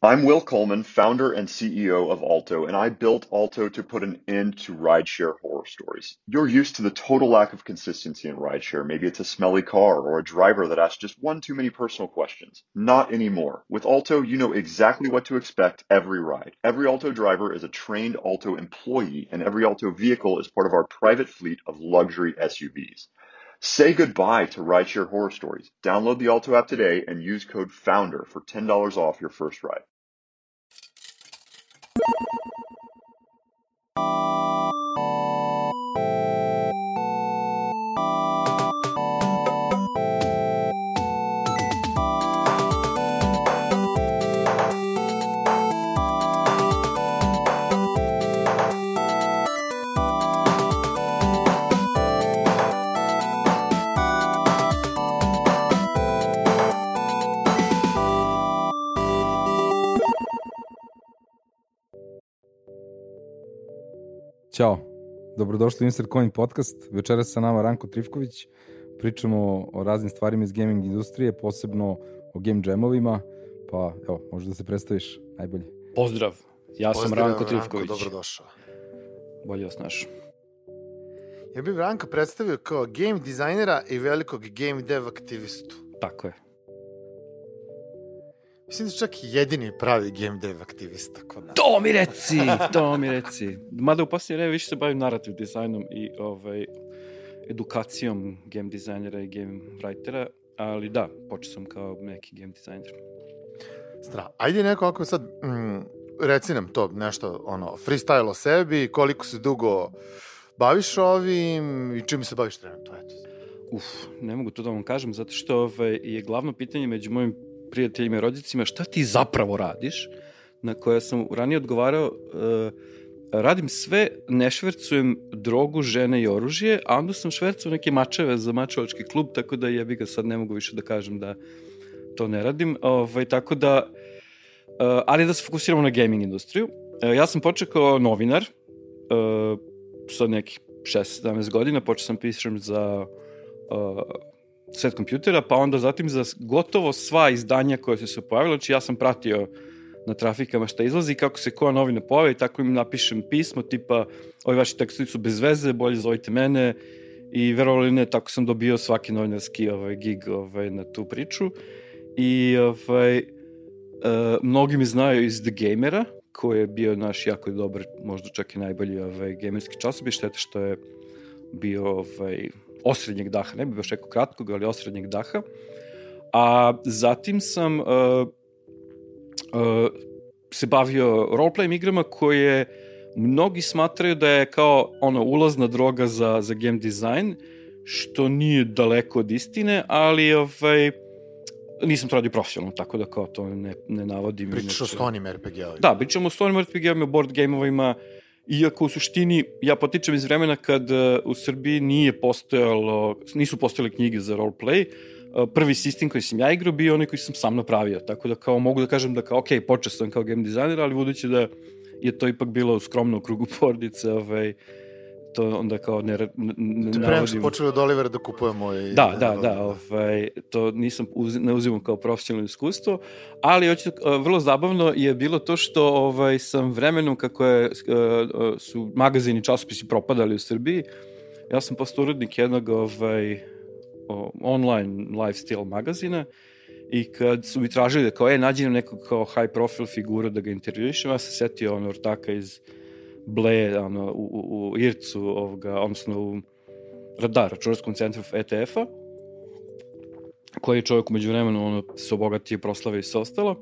I'm Will Coleman, founder and CEO of Alto, and I built Alto to put an end to rideshare horror stories. You're used to the total lack of consistency in rideshare. Maybe it's a smelly car or a driver that asks just one too many personal questions. Not anymore. With Alto, you know exactly what to expect every ride. Every Alto driver is a trained Alto employee, and every Alto vehicle is part of our private fleet of luxury SUVs. Say goodbye to rideshare horror stories. Download the Alto app today and use code FOUNDER for $10 off your first ride. Ćao, dobrodošli u Insert Coin podcast. Večeras sa nama Ranko Trifković. Pričamo o raznim stvarima iz gaming industrije, posebno o game jamovima. Pa, evo, možeš da se predstaviš najbolje. Pozdrav, ja sam Pozdrav, Ranko Trifković. Ranko, dobrodošao. Bolje vas našao. Ja bih Ranka predstavio kao game dizajnera i velikog game dev aktivistu. Tako je. Mislim da je čak jedini pravi game dev aktivista kod nas. To mi reci, to mi reci. Mada u posljednje vreme više se bavim narativ dizajnom i ovaj, edukacijom game dizajnera i game writera, ali da, počeo sam kao neki game dizajner. Stra. Ajde neko ako sad, mm, reci nam to nešto, ono, freestyle o sebi, koliko se dugo baviš ovim i čim se baviš trenutno, eto. Uf, ne mogu to da vam kažem, zato što ovaj, je glavno pitanje među mojim prijateljima i rodicima šta ti zapravo radiš, na koje sam ranije odgovarao, uh, radim sve, ne švercujem drogu, žene i oružje, a onda sam švercao neke mačeve za mačevački klub, tako da jebi ga sad ne mogu više da kažem da to ne radim. Ovaj, tako da, uh, ali da se fokusiramo na gaming industriju. Uh, ja sam počeo kao novinar, uh, sa nekih 6-17 godina, počeo sam pišem za uh, svet kompjutera, pa onda zatim za gotovo sva izdanja koje su se pojavile, znači ja sam pratio na trafikama šta izlazi, kako se koja novina pojavi, tako im napišem pismo, tipa, ovi vaši tekstovi su bez veze, bolje zovite mene, i verovali ne, tako sam dobio svaki novinarski ovaj, gig ovaj, na tu priču. I ovaj, uh, mnogi mi znaju iz The Gamera, koji je bio naš jako dobar, možda čak i najbolji ovaj, gamerski časopis, šteta što je bio ovaj, osrednjeg daha, ne bi baš rekao kratkog, ali osrednjeg daha. A zatim sam uh, uh, se bavio roleplaying igrama koje mnogi smatraju da je kao ono ulazna droga za, za game design, što nije daleko od istine, ali ovaj, nisam to radio profesionalno, tako da kao to ne, ne navodim. Pričaš o stonim RPG-ovima. Da, pričamo o stonim RPG-ovima, board game-ovima, iako u suštini ja potičem iz vremena kad uh, u Srbiji nije postojalo, nisu postojale knjige za roleplay, uh, prvi sistem koji sam ja igrao bio onaj koji sam sam napravio, tako da kao mogu da kažem da kao, ok, počeo sam kao game dizajner, ali budući da je to ipak bilo u krugu porodice, ovaj, to onda kao ne, ne, ne Te prema što počeli od Olivera da kupujemo i... Da, da, da, ovaj, to nisam uz, ne uzimam kao profesionalno iskustvo, ali hoću, vrlo zabavno je bilo to što ovaj, sam vremenom kako je, su magazini časopisi propadali u Srbiji, ja sam postao urednik jednog ovaj, online lifestyle magazina i kad su mi tražili da kao, e, nađi nam nekog kao high profile figuru da ga intervjuišem, ja sam setio ono ortaka iz Ble, ono, u, u, u Ircu, ovoga, odnosno u Radar, računarskom centru ETF-a, koji je čovjek umeđu vremenu ono, se obogatio, proslavio i sve ostalo.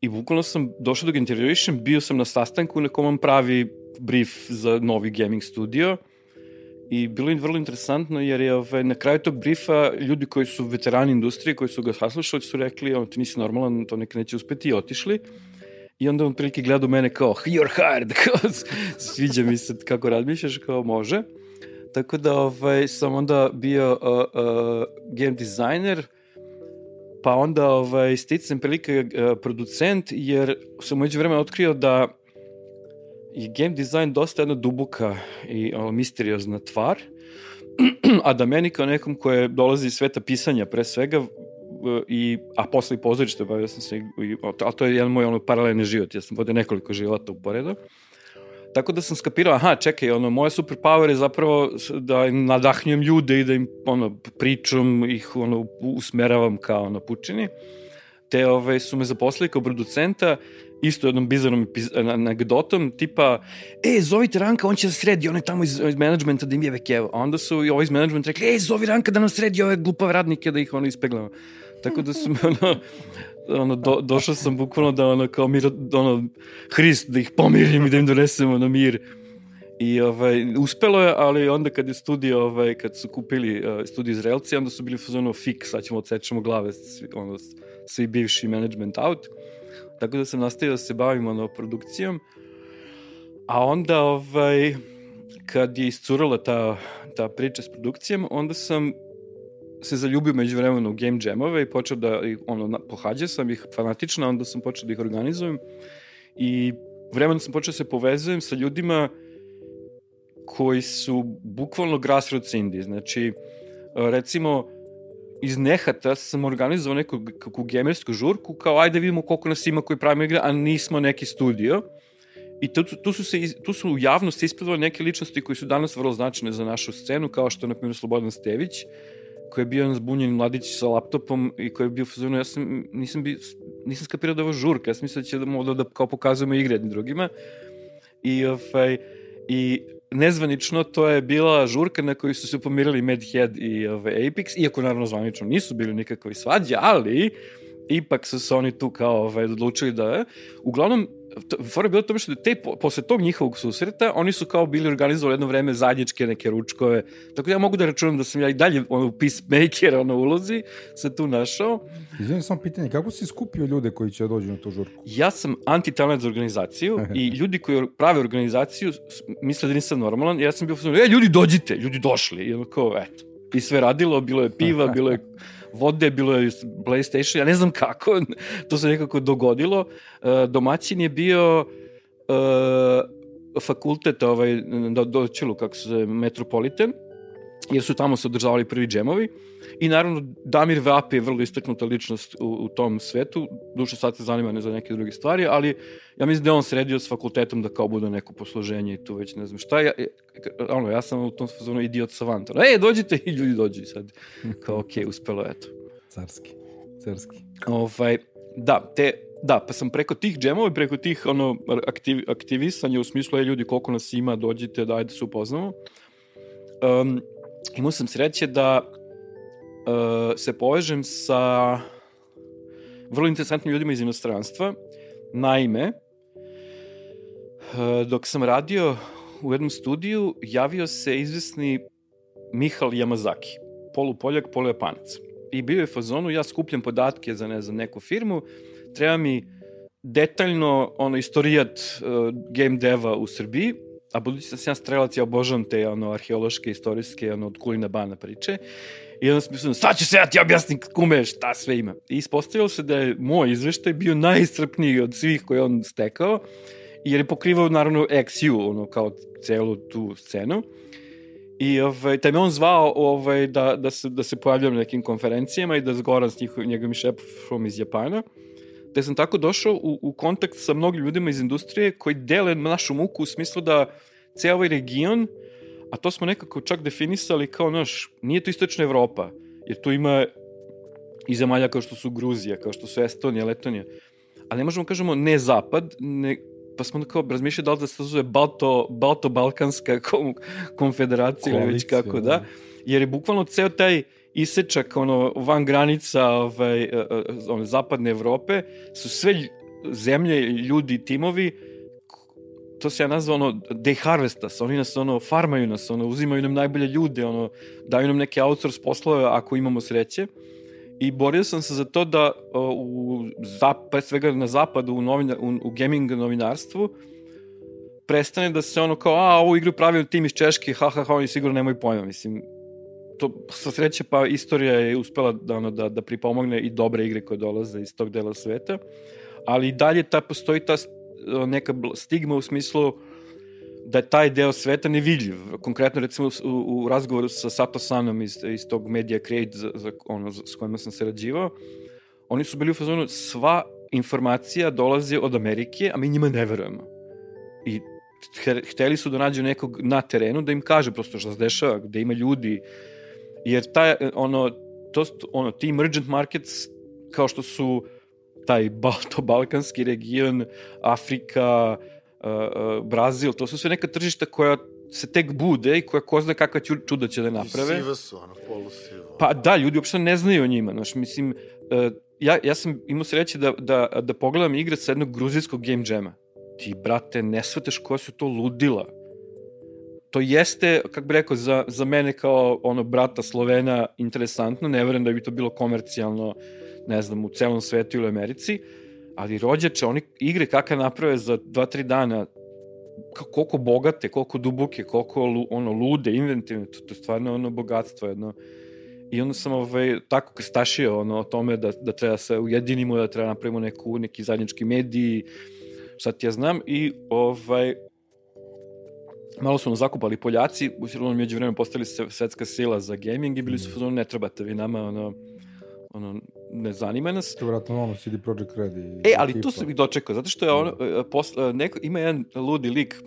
I bukvalno sam došao da ga intervjuišem, bio sam na sastanku na kom on pravi brief za novi gaming studio i bilo je vrlo interesantno jer je ovaj, na kraju tog briefa ljudi koji su veterani industrije, koji su ga saslušali, su rekli, on ti nisi normalan, to nek neće uspeti i otišli. I onda on prilike gleda u mene kao, you're hired, kao, sviđa mi se kako razmišljaš, kao može. Tako da ovaj, sam onda bio uh, uh, game designer, pa onda ovaj, sticam prilike uh, producent, jer sam umeđu vremena otkrio da je game design dosta jedna duboka i o, misteriozna tvar, a da meni kao nekom koje dolazi iz sveta pisanja pre svega, i, a posle i pozorište, bavio sam se, i, ali to je jedan moj ono, paralelni život, ja sam vodio nekoliko života uporedo. Tako da sam skapirao, aha, čekaj, ono, moja superpower je zapravo da im nadahnjujem ljude i da im, ono, pričam, ih, ono, usmeravam kao, ono, pučini. Te, ove, su me zaposlili kao producenta, isto jednom bizarnom anegdotom, tipa, e, zovite Ranka, on će da sredi, on je tamo iz, iz managementa da im je vekevo. A onda su i ovo iz menadžmenta rekli, e, zovi Ranka da nam sredi ove glupave radnike da ih ono ispeglamo. Tako da su me, ono, ono, do, došao sam bukvalno da ono, kao mir, ono, Hrist, da ih pomirim i da im donesemo na mir. I ovaj, uspelo je, ali onda kad je studio, ovaj, kad su kupili uh, studio Izraelci, onda su bili fazonu fik, sad ćemo odsečemo glave, svi, ono, svi bivši management out. Tako da sam nastavio da se bavim ono, produkcijom. A onda, ovaj, kad je iscurala ta, ta priča s produkcijom, onda sam se zaljubio među vremenu u game jamove i počeo da, ono, pohađao sam ih fanatično, onda sam počeo da ih organizujem i vremenu sam počeo da se povezujem sa ljudima koji su bukvalno grassroots indie, znači recimo iz nehata sam organizovao neku kakvu gamersku žurku, kao ajde vidimo koliko nas ima koji pravimo igre, a nismo neki studio. I tu, tu, su se, tu su u javnosti ispravile neke ličnosti koji su danas vrlo značajne za našu scenu, kao što je, na primjer, Slobodan Stević, koji je bio jedan zbunjen mladić sa laptopom i koji je bio fazonu, ja sam, nisam, bi, nisam skapirao da ovo žurka, ja sam mislio da će da, da, da kao pokazujemo igre jednim drugima. I, ovaj, i nezvanično to je bila žurka na kojoj su se pomirili Medhead i ovaj, Apex, iako naravno zvanično nisu bili nikakvi svađe, ali ipak su se oni tu kao ovaj, odlučili da... Uglavnom, fora je bilo tome što te, posle tog njihovog susreta, oni su kao bili organizovali jedno vreme zajedničke neke ručkove, tako da ja mogu da računam da sam ja i dalje ono, peacemaker ono, ulozi se tu našao. Izvijem samo pitanje, kako si skupio ljude koji će dođu na tu žurku? Ja sam anti-talent za organizaciju i ljudi koji prave organizaciju misle da nisam normalan, ja sam bio, e, ljudi dođite, ljudi došli, i ono kao, eto. I sve radilo, bilo je piva, bilo je vode, bilo je PlayStation, ja ne znam kako, to se nekako dogodilo. E, domaćin je bio uh, fakultet ovaj, do, doćelu, kako se zove, Metropolitan, jer su tamo se održavali prvi džemovi. I naravno, Damir Vap je vrlo istaknuta ličnost u, u tom svetu. Duše sad se zanima ne za neke druge stvari, ali ja mislim da je on sredio s fakultetom da kao bude neko posloženje i tu već ne znam šta. Ja, ono, ja sam u tom fazonu idiot savant. E, dođite i ljudi dođu i sad. Kao, okej, okay, uspelo, eto. Carski, carski. Ovaj, da, te, da, pa sam preko tih džemova i preko tih ono, aktiv, aktivisanja u smislu, je ljudi, koliko nas ima, dođite, daj da se upoznamo. Um, imao sam sreće da uh, se povežem sa vrlo interesantnim ljudima iz inostranstva. Naime, uh, dok sam radio u jednom studiju, javio se izvesni Mihal Yamazaki, polupoljak, polujapanac. I bio je fazonu, ja skupljam podatke za, ne znam, neku firmu, treba mi detaljno ono, istorijat uh, game deva u Srbiji, a budući sam ja strelac, ja obožavam te ono, arheološke, istorijske, ono, od Kulina Bana priče. I onda sam mislio, sad ću se ja ti objasnim kume šta sve ima. I ispostavilo se da je moj izveštaj bio najstrpniji od svih koje on stekao, jer je pokrivao naravno XU, ono, kao celu tu scenu. I ovaj, taj me on zvao ovaj, da, da, se, da se pojavljam na nekim konferencijama i da zgoram s njegovim šefom iz Japana. Da sam tako došao u, u kontakt sa mnogim ljudima iz industrije koji dele našu muku u smislu da ceo ovaj region, a to smo nekako čak definisali kao naš, nije to istočna Evropa, jer tu ima i zemalja kao što su Gruzija, kao što su Estonija, Letonija, ali ne možemo da kažemo ne zapad, ne, pa smo kao razmišljali da li da se zove Balto, Balto-Balkanska konfederacija ili već kako, da. da, jer je bukvalno ceo taj isečak ono, van granica ovaj, e, e, one, zapadne Evrope su sve zemlje, ljudi, timovi to se ja nazva ono, they harvest us, oni nas ono, farmaju nas, ono, uzimaju nam najbolje ljude, ono, daju nam neke outsource poslove ako imamo sreće. I borio sam se za to da u, zap, pre svega na zapadu, u, novina, u, u gaming novinarstvu, prestane da se ono kao, a, ovu igru pravi tim iz Češke, ha, ha, ha, oni sigurno nemaju pojma, mislim, to sa sreće pa istorija je uspela da, ono, da, da pripomogne i dobre igre koje dolaze iz tog dela sveta, ali i dalje ta, postoji ta neka stigma u smislu da je taj deo sveta nevidljiv. Konkretno, recimo, u, u razgovoru sa Sato Sanom iz, iz tog Media Create za, za, ono, s kojima sam sarađivao, oni su bili u fazonu, sva informacija dolazi od Amerike, a mi njima ne verujemo. I hteli su da nađu nekog na terenu da im kaže prosto šta se dešava, gde ima ljudi, jer taj, ono, to, ono, ti emergent markets, kao što su taj Balto-Balkanski region, Afrika, uh, Brazil, to su sve neka tržišta koja se tek bude i koja ko zna kakva čuda će da naprave. I siva su, ono, polusiva. Pa da, ljudi uopšte ne znaju o njima, znaš, mislim, uh, ja, ja sam imao sreće da, da, da pogledam igre sa jednog gruzijskog game jama. Ti, brate, ne shvateš koja su to ludila. To jeste, kako bi rekao, za, za mene kao ono brata Slovena interesantno, ne verujem da bi to bilo komercijalno, ne znam, u celom svetu ili Americi, ali rođače, oni igre kakve naprave za 2-3 dana, koliko bogate, koliko duboke, koliko ono lude, inventivne, to, to je stvarno ono bogatstvo jedno. I onda sam ovaj, tako kastašio ono, o tome da, da treba se ujedinimo, da treba napravimo neku, neki zajednički mediji, šta ti ja znam, i ovaj, malo su nas zakupali Poljaci, u Sironu među vremenu postali se svetska sila za gaming i bili su ono, ne trebate vi nama, ono, ono, ne zanima nas. To je vratno ono CD Projekt Red i... E, ali tu sam ih dočekao, zato što je ono, e, posle, neko, ima jedan ludi lik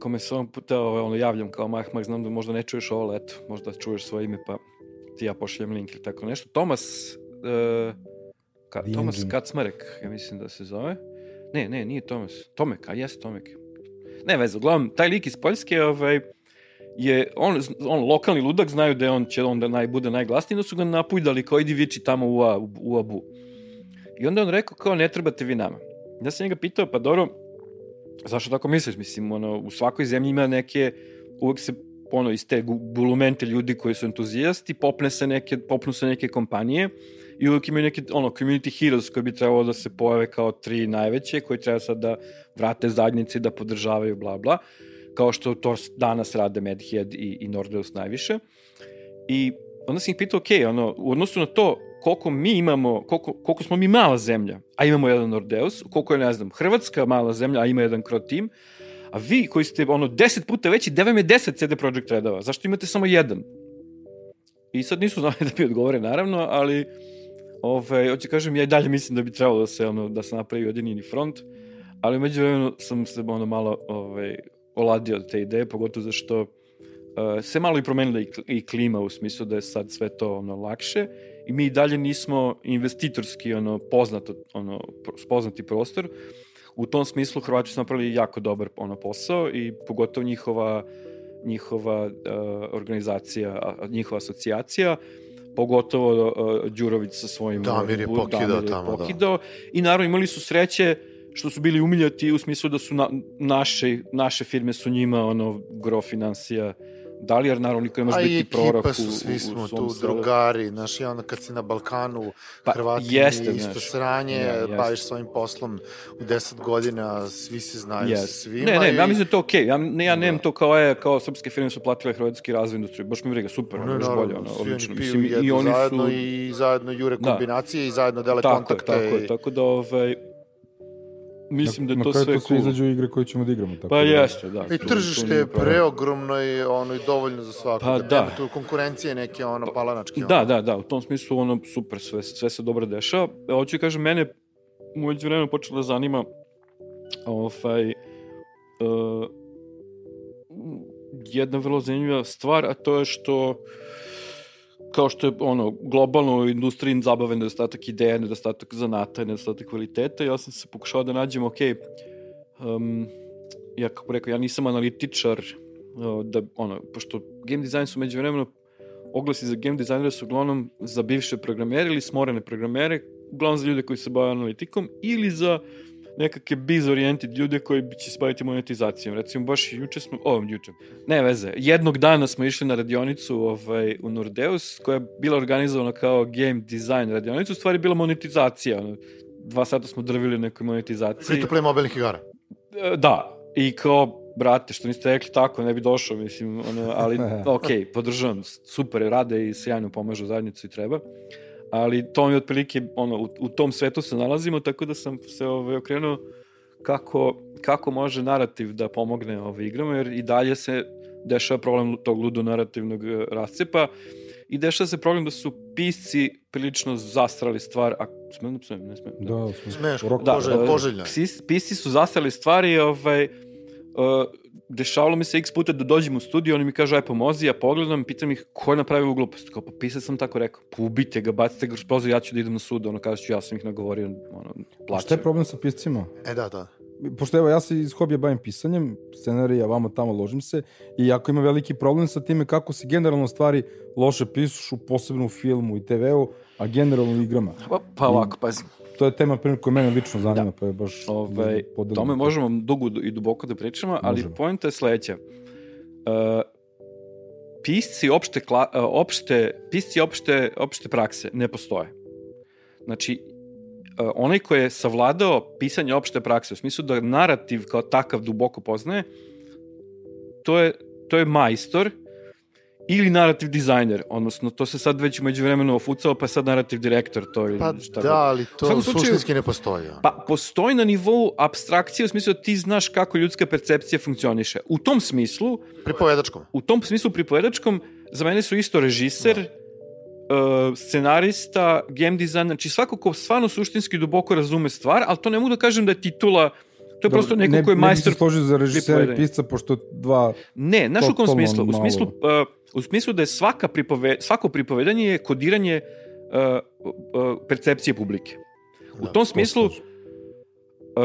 kome se on puta ono, javljam kao Mah Mah, znam da možda ne čuješ ovo, eto, možda čuješ svoje ime, pa ti ja pošaljem link ili tako nešto. Tomas, uh, ka, Tomas Kacmarek, ja mislim da se zove. Ne, ne, nije Tomas. Tomek, a jeste Tomek. Ne veze, uglavnom, taj lik iz Poljske, ovaj, je, on, on lokalni ludak, znaju da je on će onda naj, bude najglasniji, da su ga napujdali kao idi viči tamo u, u, u Abu. I onda on rekao kao ne trebate vi nama. Ja sam njega pitao, pa dobro, zašto tako misliš? Mislim, ono, u svakoj zemlji ima neke, uvek se ono, iz te bulumente ljudi koji su entuzijasti, popne se neke, popnu se neke kompanije i uvek imaju neke, ono, community heroes koji bi trebalo da se pojave kao tri najveće, koji treba sad da vrate zadnjici, da podržavaju, bla, bla, kao što to danas rade Medhead i, i Nordeus najviše. I onda sam ih pitao, ok, ono, u odnosu na to koliko mi imamo, koliko, koliko smo mi mala zemlja, a imamo jedan Nordeus, koliko je, ne znam, Hrvatska mala zemlja, a ima jedan Crow Team, A vi koji ste ono 10 puta veći, da vam je 10 CD Projekt redova. Zašto imate samo jedan? I sad nisu znali da mi odgovore, naravno, ali ovaj, hoće kažem, ja i dalje mislim da bi trebalo da se, ono, da se napravi jedinini front, ali među vremenu sam se ono malo ovaj, oladio od te ideje, pogotovo zašto uh, se malo i promenila i, klima u smislu da je sad sve to ono lakše i mi i dalje nismo investitorski ono poznat ono poznati prostor. U tom smislu Hrvati su napravili jako dobar ono posao i pogotovo njihova njihova uh, organizacija, njihova asocijacija, pogotovo uh, Đurović sa svojim... Damir je pokidao Damir je tamo, da. pokidao. da. I naravno imali su sreće što su bili umiljati u smislu da su na, naše, naše firme su njima ono gro financija uh, Da li, jer naravno niko ne može biti prorok u, su, svi smo u, tu selu. drugari, znaš, i onda kad si na Balkanu, pa, Hrvati jeste, isto znaš, sranje, ja, jeste. baviš svojim poslom u 10 godina, svi se znaju jeste. sa svima. Ne, ne, i... ja mislim da to okej, okay. ja, ne, ja nemam da. to kao, je, kao srpske firme su platile hrvatski razvoj industriju, baš mi briga, super, ono, još bolje, ono, odlično. Mislim, i oni zajedno su... i zajedno jure da. kombinacije da. i zajedno dele tako, kontakte. Tako, tako da, ovaj, Mislim da to sve cool. Na kraju to izađu igre koje ćemo da igramo. Tako pa da, jeste, da. I tržište je preogromno i ono i dovoljno za svakog. Pa da. da. tu konkurencije neke ono pa, palanačke. Da, ono. da, da, u tom smislu ono super, sve, sve se dobro dešava. E, hoću da kažem, mene u među vremenu počelo da zanima ovaj, uh, jedna vrlo zanimljiva stvar, a to je što uh, kao što je ono, globalno u industriji zabave nedostatak ideja, nedostatak zanata, nedostatak kvaliteta, ja sam se pokušao da nađem, ok, um, ja kako rekao, ja nisam analitičar, uh, da, ono, pošto game design su među vremenu, oglasi za game designere su uglavnom za bivše programere ili smorene programere, uglavnom za ljude koji se bave analitikom, ili za nekakve biz oriented ljude koji će se baviti monetizacijom. Recimo, baš juče smo, o, juče, ne veze, jednog dana smo išli na radionicu ovaj, u Nordeus, koja je bila organizovana kao game design radionicu, u stvari bila monetizacija. Ono, dva sata smo drvili nekoj monetizaciji. Free to play mobilnih igara. E, da, i kao, brate, što niste rekli tako, ne bi došao, mislim, ono, ali, ok, podržavam, super, rade i sjajno pomažu zajednicu i treba ali to mi otprilike, ono, u, u tom svetu se nalazimo, tako da sam se ovaj, okrenuo kako, kako može narativ da pomogne ove igrama, jer i dalje se dešava problem tog ludonarativnog e, rascepa i dešava se problem da su pisci prilično zastrali stvar, a smem da psujem, ne smem. Da, Smeš, Rok- Da, poželjno, e, poželjno. je. psi- pisci su zastrali stvari, ovaj, uh, dešavalo mi se x puta da dođem u studiju, oni mi kažu, aj pomozi, ja pogledam, pitam ih ko je napravio glupost. Kao, pa pisac sam tako rekao, pa ubite ga, bacite ga kroz prozor, ja ću da idem na sud, ono, kažu ću, ja sam ih nagovorio, ono, plaćam. šta je problem sa piscima? E, da, da. Pošto evo ja se iz hobija bavim pisanjem, scenarija, vamo tamo ložim se i ako ima veliki problem sa time kako se generalno stvari loše pišu, posebno u filmu i TV-u, a generalno u igrama. Pa, pa ovako, pazi, To je tema primjer koja mene lično zanima, pa je baš... ovaj, da podelim tome to. možemo dugo i duboko da pričamo, ali Možemo. poenta je sledeća. Uh, pisci opšte, kla, uh, opšte, pisci opšte, opšte prakse ne postoje. Znači, uh, onaj ko je savladao pisanje opšte prakse, u smislu da narativ kao takav duboko poznaje, to je, to je majstor ili narativ dizajner, odnosno to se sad već umeđu vremenu ofucao, pa je sad narativ direktor, to je Pa šta da, god. ali U to svakom slučaju- suštinski ne postoji. Pa postoji na nivou abstrakcije u smislu da ti znaš kako ljudska percepcija funkcioniše. U tom smislu, Pripovedačkom. u tom smislu pripovedačkom, za mene su isto režiser, uh, scenarista, game design, znači svako ko stvarno suštinski duboko razume stvar, ali to ne mogu da kažem da je titula, to je prosto neko ne, ko je Ne majstor bi se složio za režisera i pisca, pošto dva... Ne, znaš u kom smislu? U smislu, uh, u smislu da je svaka pripove, svako pripovedanje je kodiranje uh, uh, percepcije publike. U Da, tom smislu,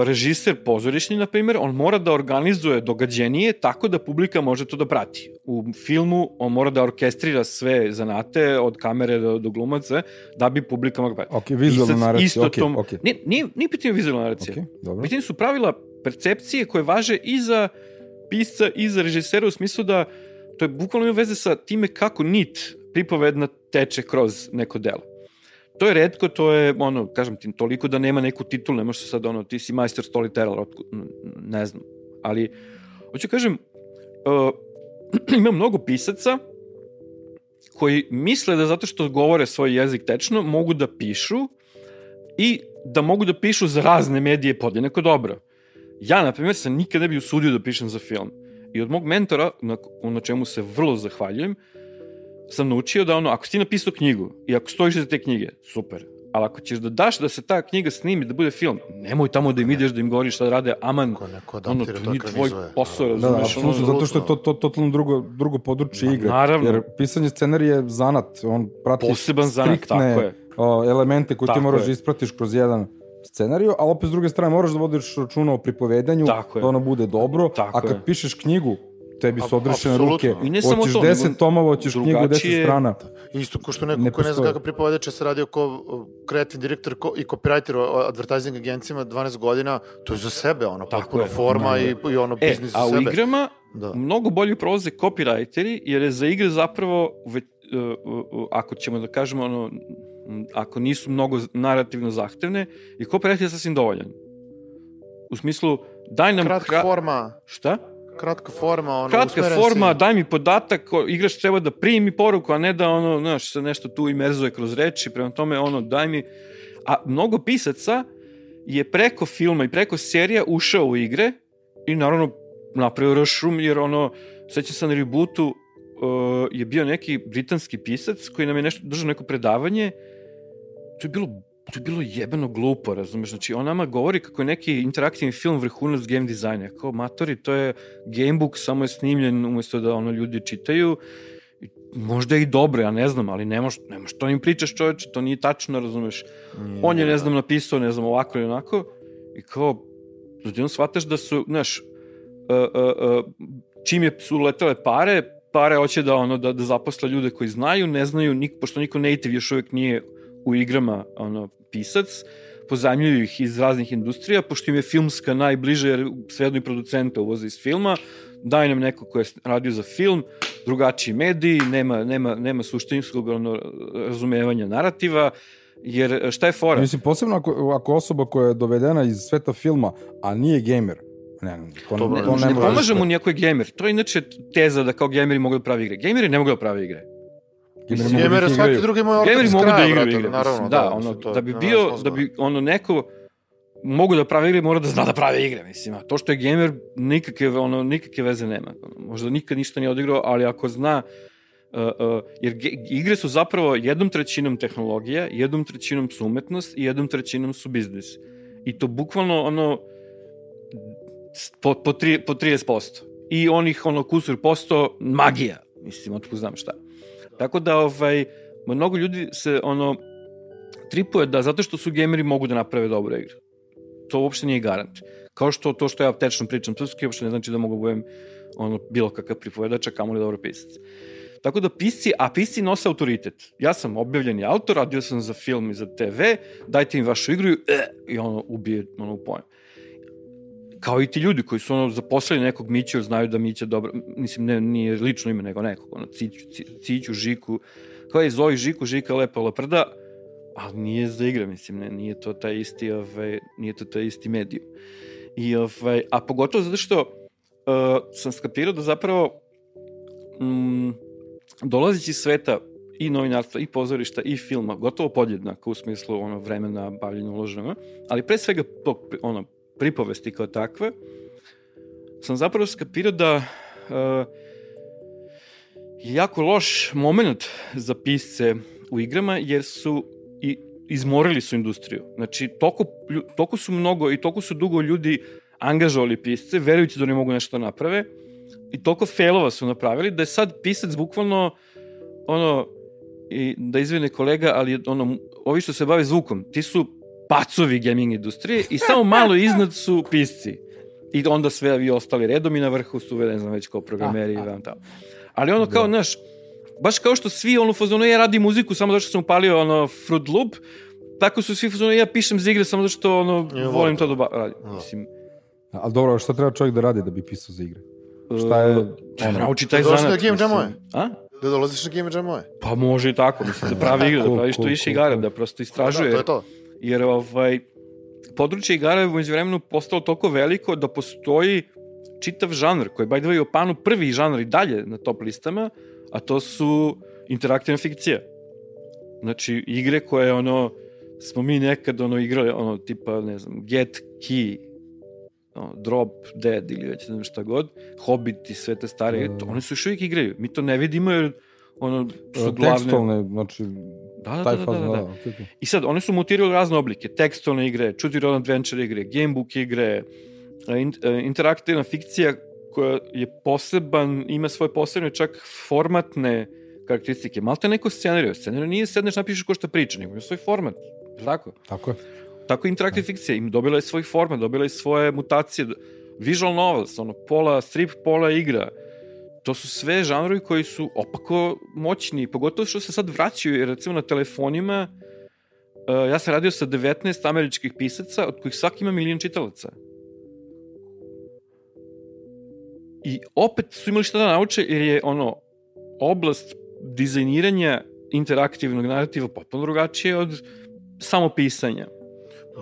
režiser pozorišni, na primjer, on mora da organizuje događenije tako da publika može to da prati. U filmu on mora da orkestrira sve zanate, od kamere do, do glumaca, da bi publika mogla pratiti. Ok, vizualna naracija, isto ok, tom- ok. Nije, nije, nije pitanje vizualna naracija. Ok, dobro. Pitanje su pravila percepcije koje važe i za pisca i za režisera u smislu da to je bukvalno ima veze sa time kako nit pripovedna teče kroz neko delo. To je redko, to je, ono, kažem ti, toliko da nema neku titulu, ne možeš sad, ono, ti si majster storyteller, ne znam. Ali, hoću kažem, uh, ima mnogo pisaca koji misle da zato što govore svoj jezik tečno, mogu da pišu i da mogu da pišu za razne medije podjednako dobro. Ja, na primjer, se nikad ne bi usudio da pišem za film. I od mog mentora, na, na čemu se vrlo zahvaljujem, sam naučio da ono, ako si ti napisao knjigu i ako stojiš za te knjige, super. Ali ako ćeš da daš da se ta knjiga snimi, da bude film, nemoj tamo da im ideš, da im govoriš šta rade, aman, Ko neko ono, to to nije tvoj posao, Da, da, razumeš, ono, apsolutno, zato što je to, to totalno drugo, drugo područje igre. naravno. Jer pisanje scenarija je zanat, on prati Poseban zanat, tako je. o, elemente koje ti Tako moraš je. da ispratiš kroz jedan scenariju, ali opet s druge strane moraš da vodiš računa o pripovedanju, Tako je. da ono bude dobro, Tako a kad je. pišeš knjigu, tebi su odrešene ruke, I ne samo hoćeš to, 10 nego tomova, hoćeš knjigu 10 drugačije- strana. Isto ko što neko Ne ko ne zna kakav pripovedač se radio ko kreativni direktor ko, i copywriter o advertising agencijama 12 godina, to je za sebe, ono, Tako potpuno je. forma i, i ono, E, biznis za a u sebe. igrama Da. mnogo bolje prolaze copywriteri, jer je za igre zapravo, ve, uh, uh, uh, ako ćemo da kažemo, ono, ako nisu mnogo narativno zahtevne, i copywriter je sasvim dovoljan. U smislu, daj nam... Kratka forma, Šta? Kratka forma, ono, Kratka forma, si. daj mi podatak, igrač treba da primi poruku, a ne da ono, znaš, se nešto tu imerzuje kroz reči, prema tome, ono, daj mi... A mnogo pisaca je preko filma i preko serija ušao u igre i naravno napravio rašum, jer ono, sećam se na rebootu, uh, je bio neki britanski pisac koji nam je nešto držao neko predavanje, to je bilo to je bilo jebeno glupo, razumeš? Znači, on nama govori kako je neki interaktivni film vrhunac game dizajna. Kao, matori, to je gamebook, samo je snimljen umesto da ono ljudi čitaju. I Možda je i dobro, ja ne znam, ali ne možeš ne mož to im pričaš čoveče, to nije tačno, razumeš? On je, ne znam, napisao, ne znam, ovako ili onako, i kao, odjednom shvataš da su, znaš, uh, uh, uh, čim je, su letele pare, pare hoće da, ono, da, da zaposle ljude koji znaju, ne znaju, nik, pošto niko native još uvek nije u igrama ono, pisac, pozajmljuju ih iz raznih industrija, pošto im je filmska najbliže, jer sve jedno i producenta uvoze iz filma, daj nam neko ko je radio za film, drugačiji mediji, nema, nema, nema suštinskog ono, razumevanja narativa, jer šta je fora? Mislim, posebno ako, ako osoba koja je dovedena iz sveta filma, a nije gamer, ne, to, To to, ne- to ne, ne može. pomaže mu nijako je gamer. To je inače teza da kao gameri mogu da prave igre. Gameri ne mogu da prave igre. Gameri mogu da ih svaki igraju. drugi moj Gameri mogu da igraju igre. Naravno, da, ono, mislim, to da bi bio, da bi ono neko mogu da prave igre, mora da zna da prave igre, mislim. A to što je gamer, nikakve, ono, nikakve veze nema. Možda nikad ništa nije odigrao, ali ako zna Uh, uh, jer igre su zapravo jednom trećinom tehnologija, jednom trećinom su umetnost i jednom trećinom su biznis. I to bukvalno ono po, po, tri, po 30%. I onih ono kusur posto magija, mislim, otko znam šta. Tako da ovaj mnogo ljudi se ono tripuje da zato što su gameri mogu da naprave dobre igre. To uopšte nije garant. Kao što to što ja tečno pričam srpski uopšte ne znači da mogu da budem ono bilo kakav pripovedač, a kamoli dobro pisac. Tako da pisci, a pisci nose autoritet. Ja sam objavljeni autor, radio sam za film i za TV, dajte im vašu igru i, e, i ono ubije ono u pojem. Kao i ti ljudi koji su ono zaposlili nekog Mića, znaju da Mića dobro, mislim ne, nije lično ime nego nekog, ono Ciću, Ci- Ciću, Žiku, kao je zovi Žiku, Žika lepa leprda, ali nije za igre, mislim, ne, nije to taj isti, ovaj, nije to taj isti medijum. I, ovaj, a pogotovo zato što uh, sam skapirao da zapravo mm, dolazeći sveta i novinarstva, i pozorišta, i filma, gotovo podjednako u smislu ono, vremena, bavljenja uloženog, ali pre svega tog, ono, pripovesti kao takve, sam zapravo skapirao da uh, jako loš moment za pisce u igrama, jer su i izmorili su industriju. Znači, toliko, toliko su mnogo i toliko su dugo ljudi angažovali pisce, verujući da oni mogu nešto da naprave, i toliko failova su napravili, da je sad pisac bukvalno, ono, i da izvine kolega, ali ono, ovi što se bave zvukom, ti su pacovi gaming industrije i samo malo iznad su pisci. I onda sve vi ostali redom i na vrhu su, ne znam već kao programeri i vam tamo. Ali ono kao, znaš, baš kao što svi ono u fazonu ja radim muziku samo zato što sam upalio ono Fruit Loop, tako su svi u fazonu ja pišem za igre samo zato što ono Ja, volim to da ba- radim. Da. Mislim, Ali dobro, šta treba čovjek da radi da bi pisao za igre? Šta je, uh, ono, nauči taj zanat. na Game Jamove? A? Da dolaziš na Game Jamove? Pa može i tako, mislim, da pravi igre, da pravi što više igara, da prosto Da, istražuje. to je to. Jer ovaj, područje igara je umeđu vremenu postalo toliko veliko da postoji čitav žanr, koji je by the way u Japanu prvi žanr i dalje na top listama, a to su interaktivna fikcija. Znači, igre koje ono, smo mi nekad ono igrali, ono, tipa, ne znam, Get Key, ono, Drop Dead ili već ne znam šta god, Hobbit i sve te stare, Da. to, one su još uvijek igraju. Mi to ne vidimo jer ono, su e, glavne... tekstualne, znači, Da, da, taj da, da, fazon, da, da. okej, okej. I sad, one su mutirali razne oblike. Tekstualne igre, choose adventure igre, gamebook igre, e, e, interaktivna fikcija koja je poseban, ima svoje posebne čak formatne karakteristike. Malte neko scenariju. Scenariju nije sedneš napišeš ko što priča, nego ima svoj format. Tako. Tako je. Tako i interaktivna fikcija. Im dobila je svoj format, dobila je svoje mutacije. Visual novels, ono, pola strip, pola igra. To su sve žanrovi koji su opako moćni, pogotovo što se sad vraćaju, jer recimo na telefonima uh, ja sam radio sa 19 američkih pisaca, od kojih svaki ima milion čitalaca. I opet su imali šta da nauče, jer je ono, oblast dizajniranja interaktivnog narativa potpuno drugačije od samo pisanja.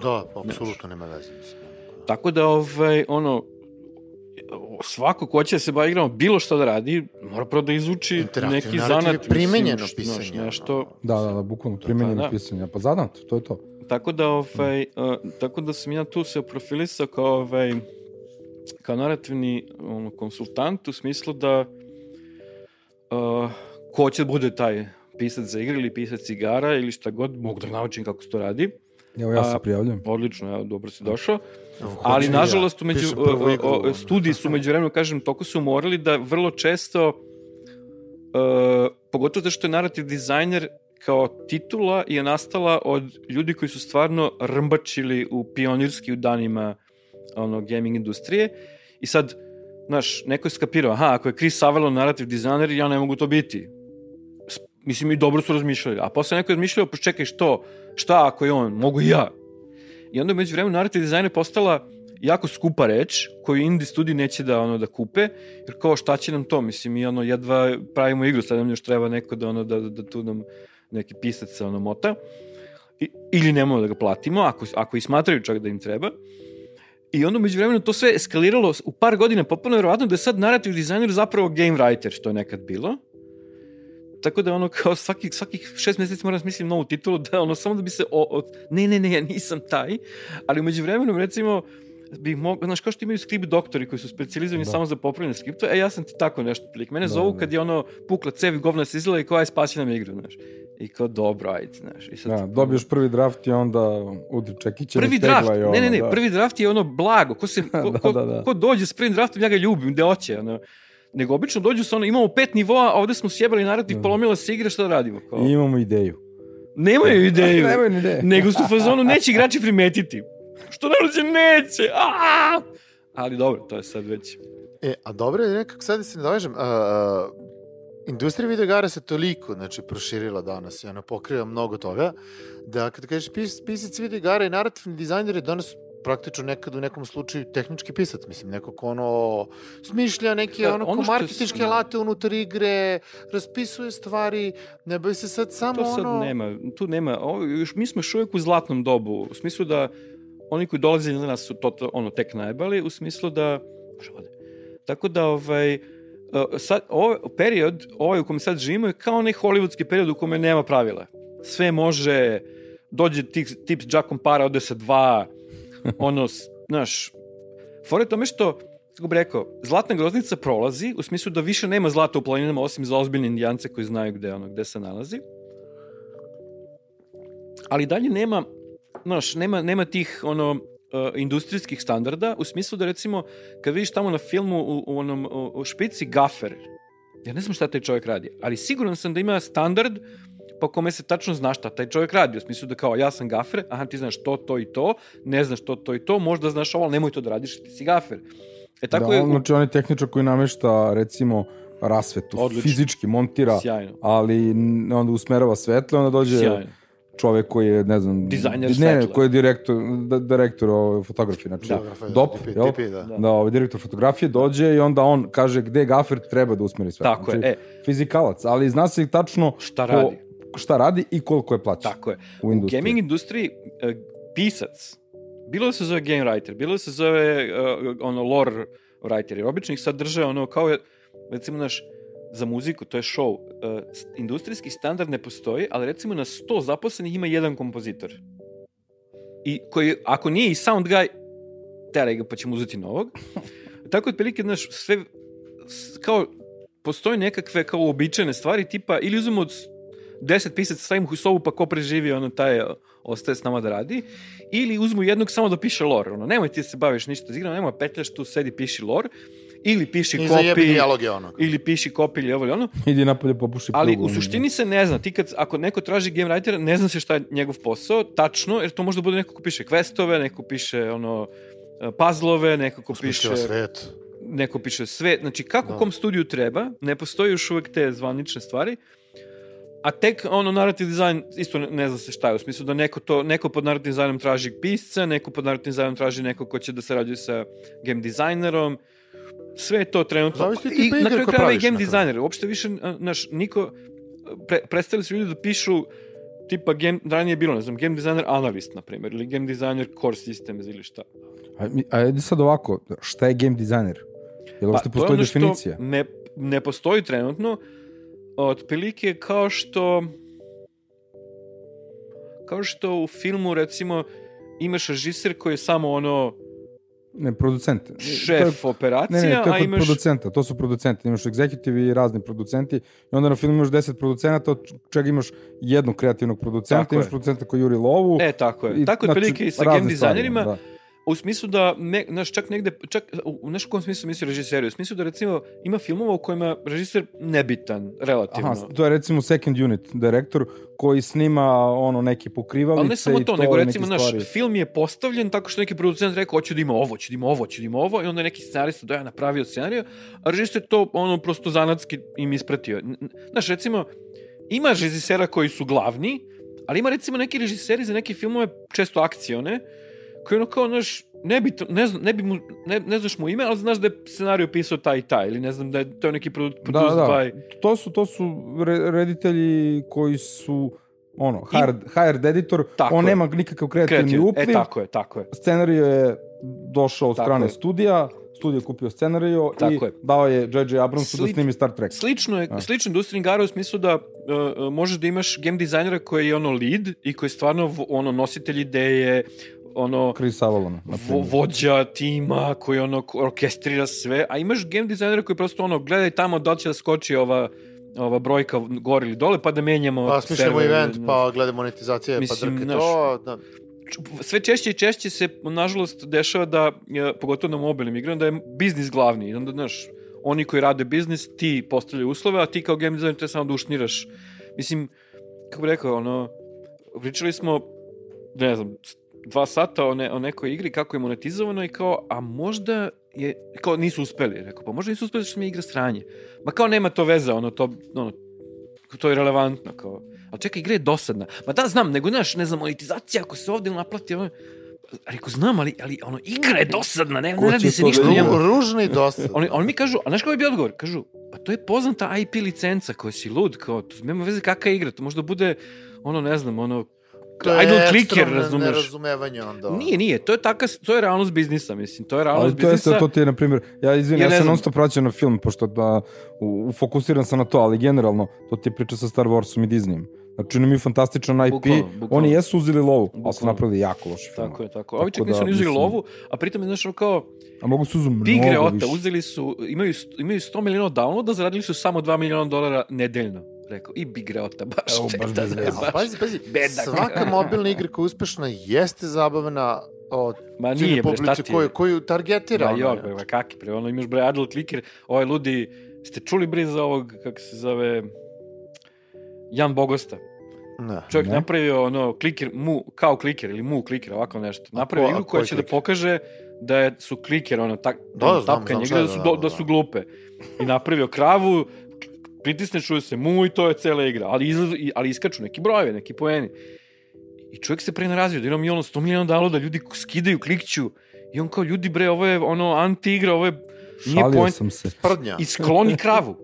Da, apsolutno nema veze. Tako da, ovaj, ono, svako ko će da se bavi igrama, bilo šta da radi, mora prvo da izuči neki zanat. primenjeno mislim, pisanje, Nešto, ono. Da, da, da, bukvalno primenjeno da. pisanje. Pa zanat, to je to. Tako da, ovaj, uh, tako da sam ja tu se profilisao kao, ovaj, kao narativni ono, konsultant u smislu da uh, ko će da bude taj pisac za igre ili pisac igara ili šta god, mogu da naučim kako se to radi. Evo ja se A, prijavljam. Odlično, ja, dobro si došao. Evo, Ali, ja. nažalost, Pišem prvu o, igru, o, ono. studiji su umeđu vremenu, kažem, toko su morali da vrlo često, uh, pogotovo zato što je narativ dizajner kao titula je nastala od ljudi koji su stvarno rmbačili u pionirski u danima ono, gaming industrije. I sad, znaš, neko je skapirao, aha, ako je Chris Avellon narativ dizajner, ja ne mogu to biti. Mislim, i dobro su razmišljali. A posle neko je razmišljao, pa čekaj, što? Šta ako je on? Mogu i ja. I onda među vremenu narativ dizajn je postala jako skupa reč koju indie studiji neće da ono da kupe jer kao šta će nam to? Mislim mi ono jedva pravimo igru sad nam još treba neko da ono da, da, da tu nam neki pisac se ono mota. I, ili nemamo da ga platimo ako, ako i smatraju čak da im treba. I onda među vremenu to sve eskaliralo u par godina. Potpuno verovatno da je sad narativ dizajner zapravo game writer što je nekad bilo Tako da ono kao svaki, svakih šest meseci moram da smislim novu titulu, da ono samo da bi se, o, o, ne, ne, ne, ja nisam taj, ali umeđu vremenom recimo, bi mogu, znaš, kao što imaju skript doktori koji su specializovani Da. samo za popravljanje skripta, e, ja sam ti tako nešto plik. Mene Da, zovu da. kad je ono pukla cev i govna se izgleda i kao aj spasi nam igru, znaš. I kao dobro, ajde, znaš. I sad, Da, dobiješ prvi draft i onda udri čekićem Prvi draft, i ono, ne, ne, ne, da. prvi draft je ono blago, ko, se, ko, Da, ko, da, da. ko dođe s prvim draftom, ja ga ljubim, gde hoće, ono. Nego obično dođu sa ono, imamo pet nivoa, a ovde smo sjebali narativ, Da. polomila se igra, šta da radimo? Kao, I imamo ideju. nemaju ideju, Nemaju ni ideju. nego su u fazonu neće igrači primetiti. Što narođe neće, a Ali dobro, to je sad već... E, a dobro je nekako, sad da se ne dovežem, a, industrija videogara se toliko, znači, proširila danas i ona pokriva mnogo toga, da kada kažeš pis, pisac videogara i narativni dizajner je danas praktično nekad u nekom slučaju tehnički pisac, mislim, neko ko ono smišlja neke Da, ono, ono marketičke sam- alate unutar igre, raspisuje stvari, ne bavi se sad samo To sad ono... nema, tu nema, ovo, još, mi smo još uvijek u zlatnom dobu, u smislu da oni koji dolaze na nas su to, to ono, tek najbali, u smislu da, ovde. tako da, ovaj, uh, sad, ovaj period, ovaj u kome sad živimo je kao onaj hollywoodski period u kome nema pravila. Sve može, dođe tip, tip s džakom para, ode sa dva, ono, znaš, fora je tome što, kako bi rekao, zlatna groznica prolazi, u smislu da više nema zlata u planinama, osim za ozbiljne indijance koji znaju gde, ono, gde se nalazi. Ali dalje nema, znaš, nema, nema tih, ono, uh, industrijskih standarda, u smislu da, recimo, kad vidiš tamo na filmu u, u onom, u, u špici gafer, ja ne znam šta taj čovjek radi, ali siguran sam da ima standard po kome se tačno zna šta taj čovjek radi. U smislu da kao ja sam gafer, aha ti znaš to, to i to, ne znaš to, to i to, možda znaš ovo, ali nemoj to da radiš, ti si gafer. E tako da, je, znači on je tehničar koji namešta recimo rasvetu, Odlično. fizički montira, sjajno. ali onda usmerava svetle, onda dođe Sjajno. čovek koji je, ne znam, Dizajner ne, svetla. ne, koji je direktor, da, direktor ove, fotografije, znači Da. DOP, DP, jel? DP, da. Da. da ovaj direktor fotografije dođe i onda on kaže gde gafer treba da usmeri sve. Tako je, znači, e, Fizikalac, ali zna se tačno šta radi? Šta radi i koliko je plaća Tako je. u U gaming industriji e, pisac, bilo da se zove game writer, bilo da se zove uh, ono lore writer, jer obično ih sad drže ono kao je, recimo naš, za muziku, to je show, uh, industrijski standard ne postoji, ali recimo na 100 zaposlenih ima jedan kompozitor. I koji, ako nije i sound guy, teraj ga pa ćemo uzeti novog. Tako otprilike, znaš, sve, s- kao, postoje nekakve kao uobičajene stvari, tipa, ili uzmemo od 10 pisaca, stavimo ih u sobu, pa ko preživi, ono, taj e, ostaje s nama da radi, ili uzmu jednog samo da piše lore, ono, nemoj ti da se baviš ništa s igrom, nemoj petljaš tu, sedi, piši lore, ili piši I kopi, dijaloge onog. ili piši kopi, ili ovo ili ono, Idi napolje popuši ali plugu, u ono, suštini se ne zna, ti kad, ako neko traži game writera, ne zna se šta je njegov posao, tačno, jer to možda bude neko ko piše questove, neko piše, ono, e, puzzlove, neko ko piše svet. neko piše sve, znači kako Da. kom studiju treba, ne postoji još uvek te zvanične stvari, a tek ono narativ dizajn isto ne, ne zna se šta je, u smislu da neko, to, neko pod narativ dizajnom traži pisca, neko pod narativ dizajnom traži neko ko će da sarađuje sa game dizajnerom, sve je to trenutno. Zavisi od I tipa na igre kraju krajeva i game dizajner, uopšte više, a, znaš, niko, pre, prestali su ljudi da pišu tipa game, ranije je bilo, ne znam, game designer analist, na primjer, ili game designer core systems ili šta. A, ajde sad ovako, šta je game designer? Jel uopšte Pa, to je postoji ono što definicija? Ne, ne postoji trenutno. Otprilike kao što kao što u filmu recimo imaš režiser koji je samo ono Ne, producent. šef To je- operacija, Ne, ne, to je kod imaš producenta, to su producenti, imaš egzekutivi i razni producenti i onda na filmu imaš 10 producenata, od čega imaš jednog kreativnog producenta, Tako imaš je. producenta koji juri lovu. E, tako je. i, tako znači, otprilike i sa game dizajnerima, Da. U smislu da, ne, znaš, čak negde, čak, u, nešto kom smislu misli režiseri, u smislu da recimo ima filmova u kojima režiser nebitan, relativno. Aha, to je recimo second unit direktor koji snima ono neke pokrivalice Ali ne samo to, to nego recimo naš stvari. film je postavljen tako što neki producent rekao hoću da ima ovo, hoću da ima ovo, hoću da ima ovo i onda je neki scenarista doja napravio scenariju, a režiser to ono prosto zanatski im ispratio. Znaš, recimo, ima režisera koji su glavni, ali ima recimo neki režiseri za neke filmove, često akcione, koji ono kao, znaš, ne, bi to, ne, zna, ne, bi mu, ne, ne znaš mu ime, ali znaš da je scenariju pisao taj i taj, ili ne znam da je to neki produ, Da, produced da, by... to su, to su re, reditelji koji su ono, hired, hired editor, Tako on je. nema nikakav kreativni Kreativ. upliv, E, tako je, tako je. scenariju je došao od Tako strane je. studija, studio kupio scenariju i je. dao je J.J. Abramsu da Slič- snimi Star Trek. Slično je, A. slično industrija igara u smislu da uh, možeš da imaš game dizajnera koji je ono lead i koji je stvarno ono nositelj ideje, ono Chris Avalon, vo, vođa tima koji ono orkestrira sve, a imaš game dizajnera koji prosto ono gledaj tamo da li će da skoči ova ova brojka gore ili dole pa da menjamo Pa smišljamo server, event, no. pa gledamo monetizacije, Mislim, pa drke znaš, to. Da. sve češće i češće se, nažalost, dešava da, e, pogotovo na mobilnim igrama, da je biznis glavni. I onda, znaš, oni koji rade biznis, ti postavljaju uslove, a ti kao game designer treba samo da ušniraš. Mislim, kako bih rekao, ono, pričali smo, ne znam, dva sata o, ne, o nekoj igri, kako je monetizovano i kao, a možda je, kao nisu uspeli, rekao, pa možda nisu uspeli što mi je igra sranje. Ma kao nema to veze, ono, to, ono, to je relevantno, kao, ali čekaj, igra je dosadna. Ma da, znam, nego, znaš, ne znam, monetizacija, ako se ovde naplati, ono, Rekao, znam, ali, ali ono, igra je dosadna, ne, ne radi se ništa. da njemu. Ru, ružno i dosta. Oni, oni mi kažu, a znaš kako je bio odgovor? Kažu, pa to je poznata IP licenca koja si lud, kao, to nema veze kakva je igra, to možda bude, ono, ne znam, ono, to je idle clicker, razumeš? nerazumevanje onda. Nije, nije, to je taka, to je realnost biznisa, mislim, to je realnost Ali to je biznisa. to ti je, na primjer, ja izvini, Ja ja, sam non stop vraćao na film, pošto da, u, fokusiran sam na to, ali generalno, to ti je priča sa Star Warsom i Disneyem. Znači, oni imaju fantastičan IP, Bukvalno, bukvalno. oni jesu uzeli lovu, ali su napravili jako loši film. Tako je, tako. Ovi čak Tako nisu da, ni uzeli mislim- lovu, a pritom je, znaš, ono kao, A mogu su uzu mnogo Tigre Ota više. uzeli su, imaju, imaju 100 miliona downloada, zaradili su samo 2 miliona dolara nedeljno. Rekao, i Big Reota, baš Evo, baš bedan, bez veze. A pazi, pazi, bedak. svaka mobilna igra koja je uspešna jeste zabavna od Ma nije, bre, šta publice ti koju, je? koju targetira. Ma ja. bre, kaki, bre, ono imaš bre adult clicker, ovaj ludi, ste čuli bre za ovog, kako se zove, Jan Bogosta. Ne. Čovjek Ne. napravio ono kliker, mu, kao kliker ili mu kliker, ovako nešto. Napravio igru koja će da kliker? pokaže da je, su kliker, ono, tak, Da, ono, znam, tapkanje znam igre, da je, su, da, do, da, da su da. glupe. I napravio kravu, pritisne, čuje se mu i to je cela igra. Ali, izlazu, i- ali iskaču neki brojevi, neki poeni. I čovjek se prenarazio, da ima mi ono 100 miliona downloada, ljudi skidaju, klikću. I on kao, ljudi bre, ovo je ono anti-igra, ovo je nije Šalio point. sam se. Prdnja. I skloni kravu.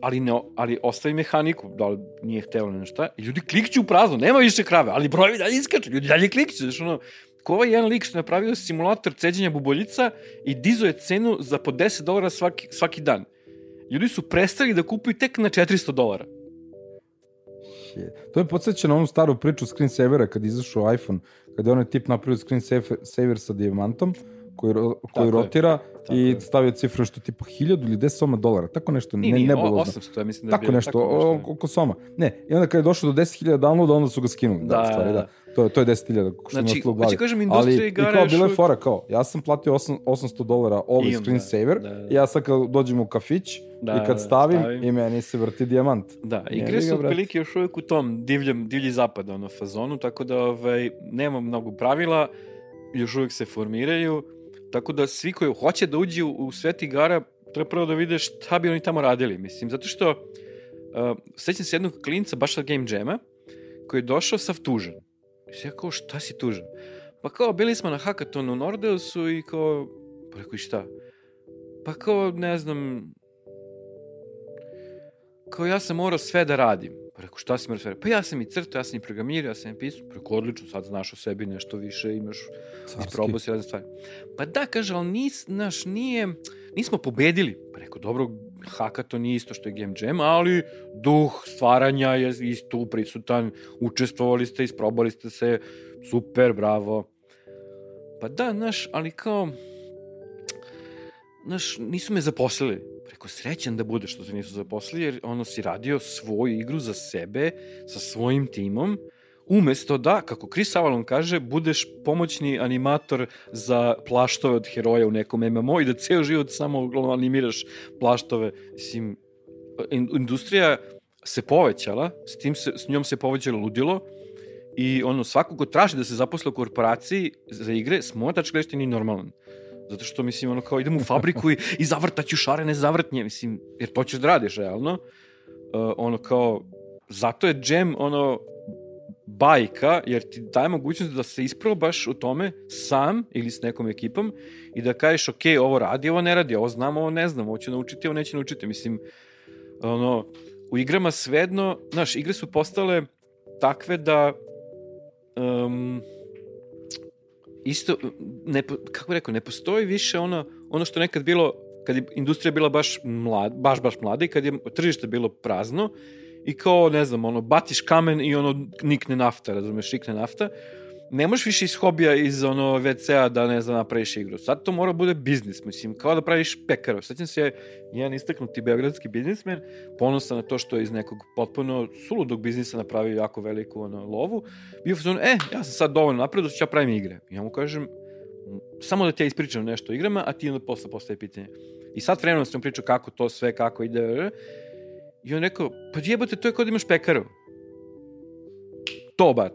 Ali, ne, ali ostavi mehaniku, da li nije hteo ili nešto. I ljudi klikću u prazno, nema više krave, ali brojevi dalje iskaču, ljudi dalje klikću. Znaš, ono, ko ovaj jedan lik što je napravio simulator ceđenja buboljica i dizuje cenu za po 10 dolara svaki, svaki dan. Ljudi su prestali da kupuju tek na 400 dolara. Je. To je podsjeća na onu staru priču screensavera kad je izašao iPhone, kada je onaj tip napravio screensaver saver sa dijamantom, koji, ro- koji Tako je. rotira Tako i je. stavio cifru što tipa 1000 ili 10 soma dolara, tako nešto, Nije, ne, nije, o- nebulozno. 800, ja mislim da je Tako bilo, nešto, tako nešto. oko soma. Ne, i onda kad je došlo do 10.000 downloada, onda su ga skinuli. Da, Da, da, stvari, da. da. To, je- to je 10.000, što Znači, znači, hoću glavi. kažem, Ali, industrija i igara kao još bilo je fora, kao, ja sam platio 8, 800 dolara ovaj screensaver, da, da. i ja sad kad dođem u kafić, Da, i da, kad stavim, stavim. i meni se vrti dijamant. Da, igre su otprilike još uvijek u tom divljem, divlji zapad ono, fazonu, tako da ovaj, nema mnogo pravila, još uvijek se formiraju, tako da svi koji hoće da uđu u svet igara, treba prvo da vide šta bi oni tamo radili, mislim, zato što uh, sećam se jednog klinca baš sa Game Jama, koji je došao sav tužan. I ja kao, šta si tužan? Pa kao, bili smo na hackathonu u Nordeusu i kao, pa rekao, i šta? Pa kao, ne znam, kao ja sam morao sve da radim. Pa rekao, šta si da Pa ja sam i crtao, ja sam i programirao, ja sam i pisao. Pa rekao, odlično, sad znaš o sebi nešto više, imaš, Carski. isprobao si razne stvari. Pa da, kaže, ali nis, naš, nije, nismo pobedili. Pa rekao, dobro, hackathon nije isto što je Game Jam, ali duh stvaranja je isto prisutan, učestvovali ste, isprobali ste se, super, bravo. Pa da, znaš, ali kao, znaš, nisu me zaposlili. Rekao, srećan da budeš što se nisu zaposlili, jer ono si radio svoju igru za sebe, sa svojim timom, umesto da, kako Chris Avalon kaže, budeš pomoćni animator za plaštove od heroja u nekom MMO i da ceo život samo uglavnom animiraš plaštove. Mislim, in- industrija se povećala, s, tim se, s njom se povećalo ludilo i ono, svako ko traži da se zaposle u korporaciji za igre, s moja gledišta nije normalan. Zato što, mislim, ono, kao idem u fabriku i, i zavrtaću šarene zavrtnje, mislim, jer to ćeš da radiš, realno. Uh, ono, kao, zato je jam, ono, bajka, jer ti daje mogućnost da se isprobaš u tome sam ili s nekom ekipom i da kažeš, ok, ovo radi, ovo ne radi, ovo znam, ovo ne znam, ovo ću naučiti, ovo neće naučiti. Mislim, ono, u igrama svedno, znaš, igre su postale takve da um, isto, ne, kako rekao, ne postoji više ono ono što nekad bilo, kad je industrija bila baš mlad, baš, baš mlada i kad je tržište bilo prazno i kao, ne znam, ono, batiš kamen i ono, nikne nafta, razumeš, nikne nafta, ne možeš više iz hobija, iz ono WC-a da ne znam napraviš igru. Sad to mora bude biznis, mislim, kao da praviš pekaru. Sećam se jedan istaknuti beogradski biznismen, ponosan na to što je iz nekog potpuno suludog biznisa napravio jako veliku ono, lovu, bio fazon, e, ja sam sad dovoljno napredo, ću ja pravim igre. Ja mu kažem, samo da ti ja ispričam nešto o igrama, a ti onda posle postaje pitanje. I sad vremenom sam pričao kako to sve, kako ide, i on rekao, pa jebote, to je kao da imaš pekaru. To, bat.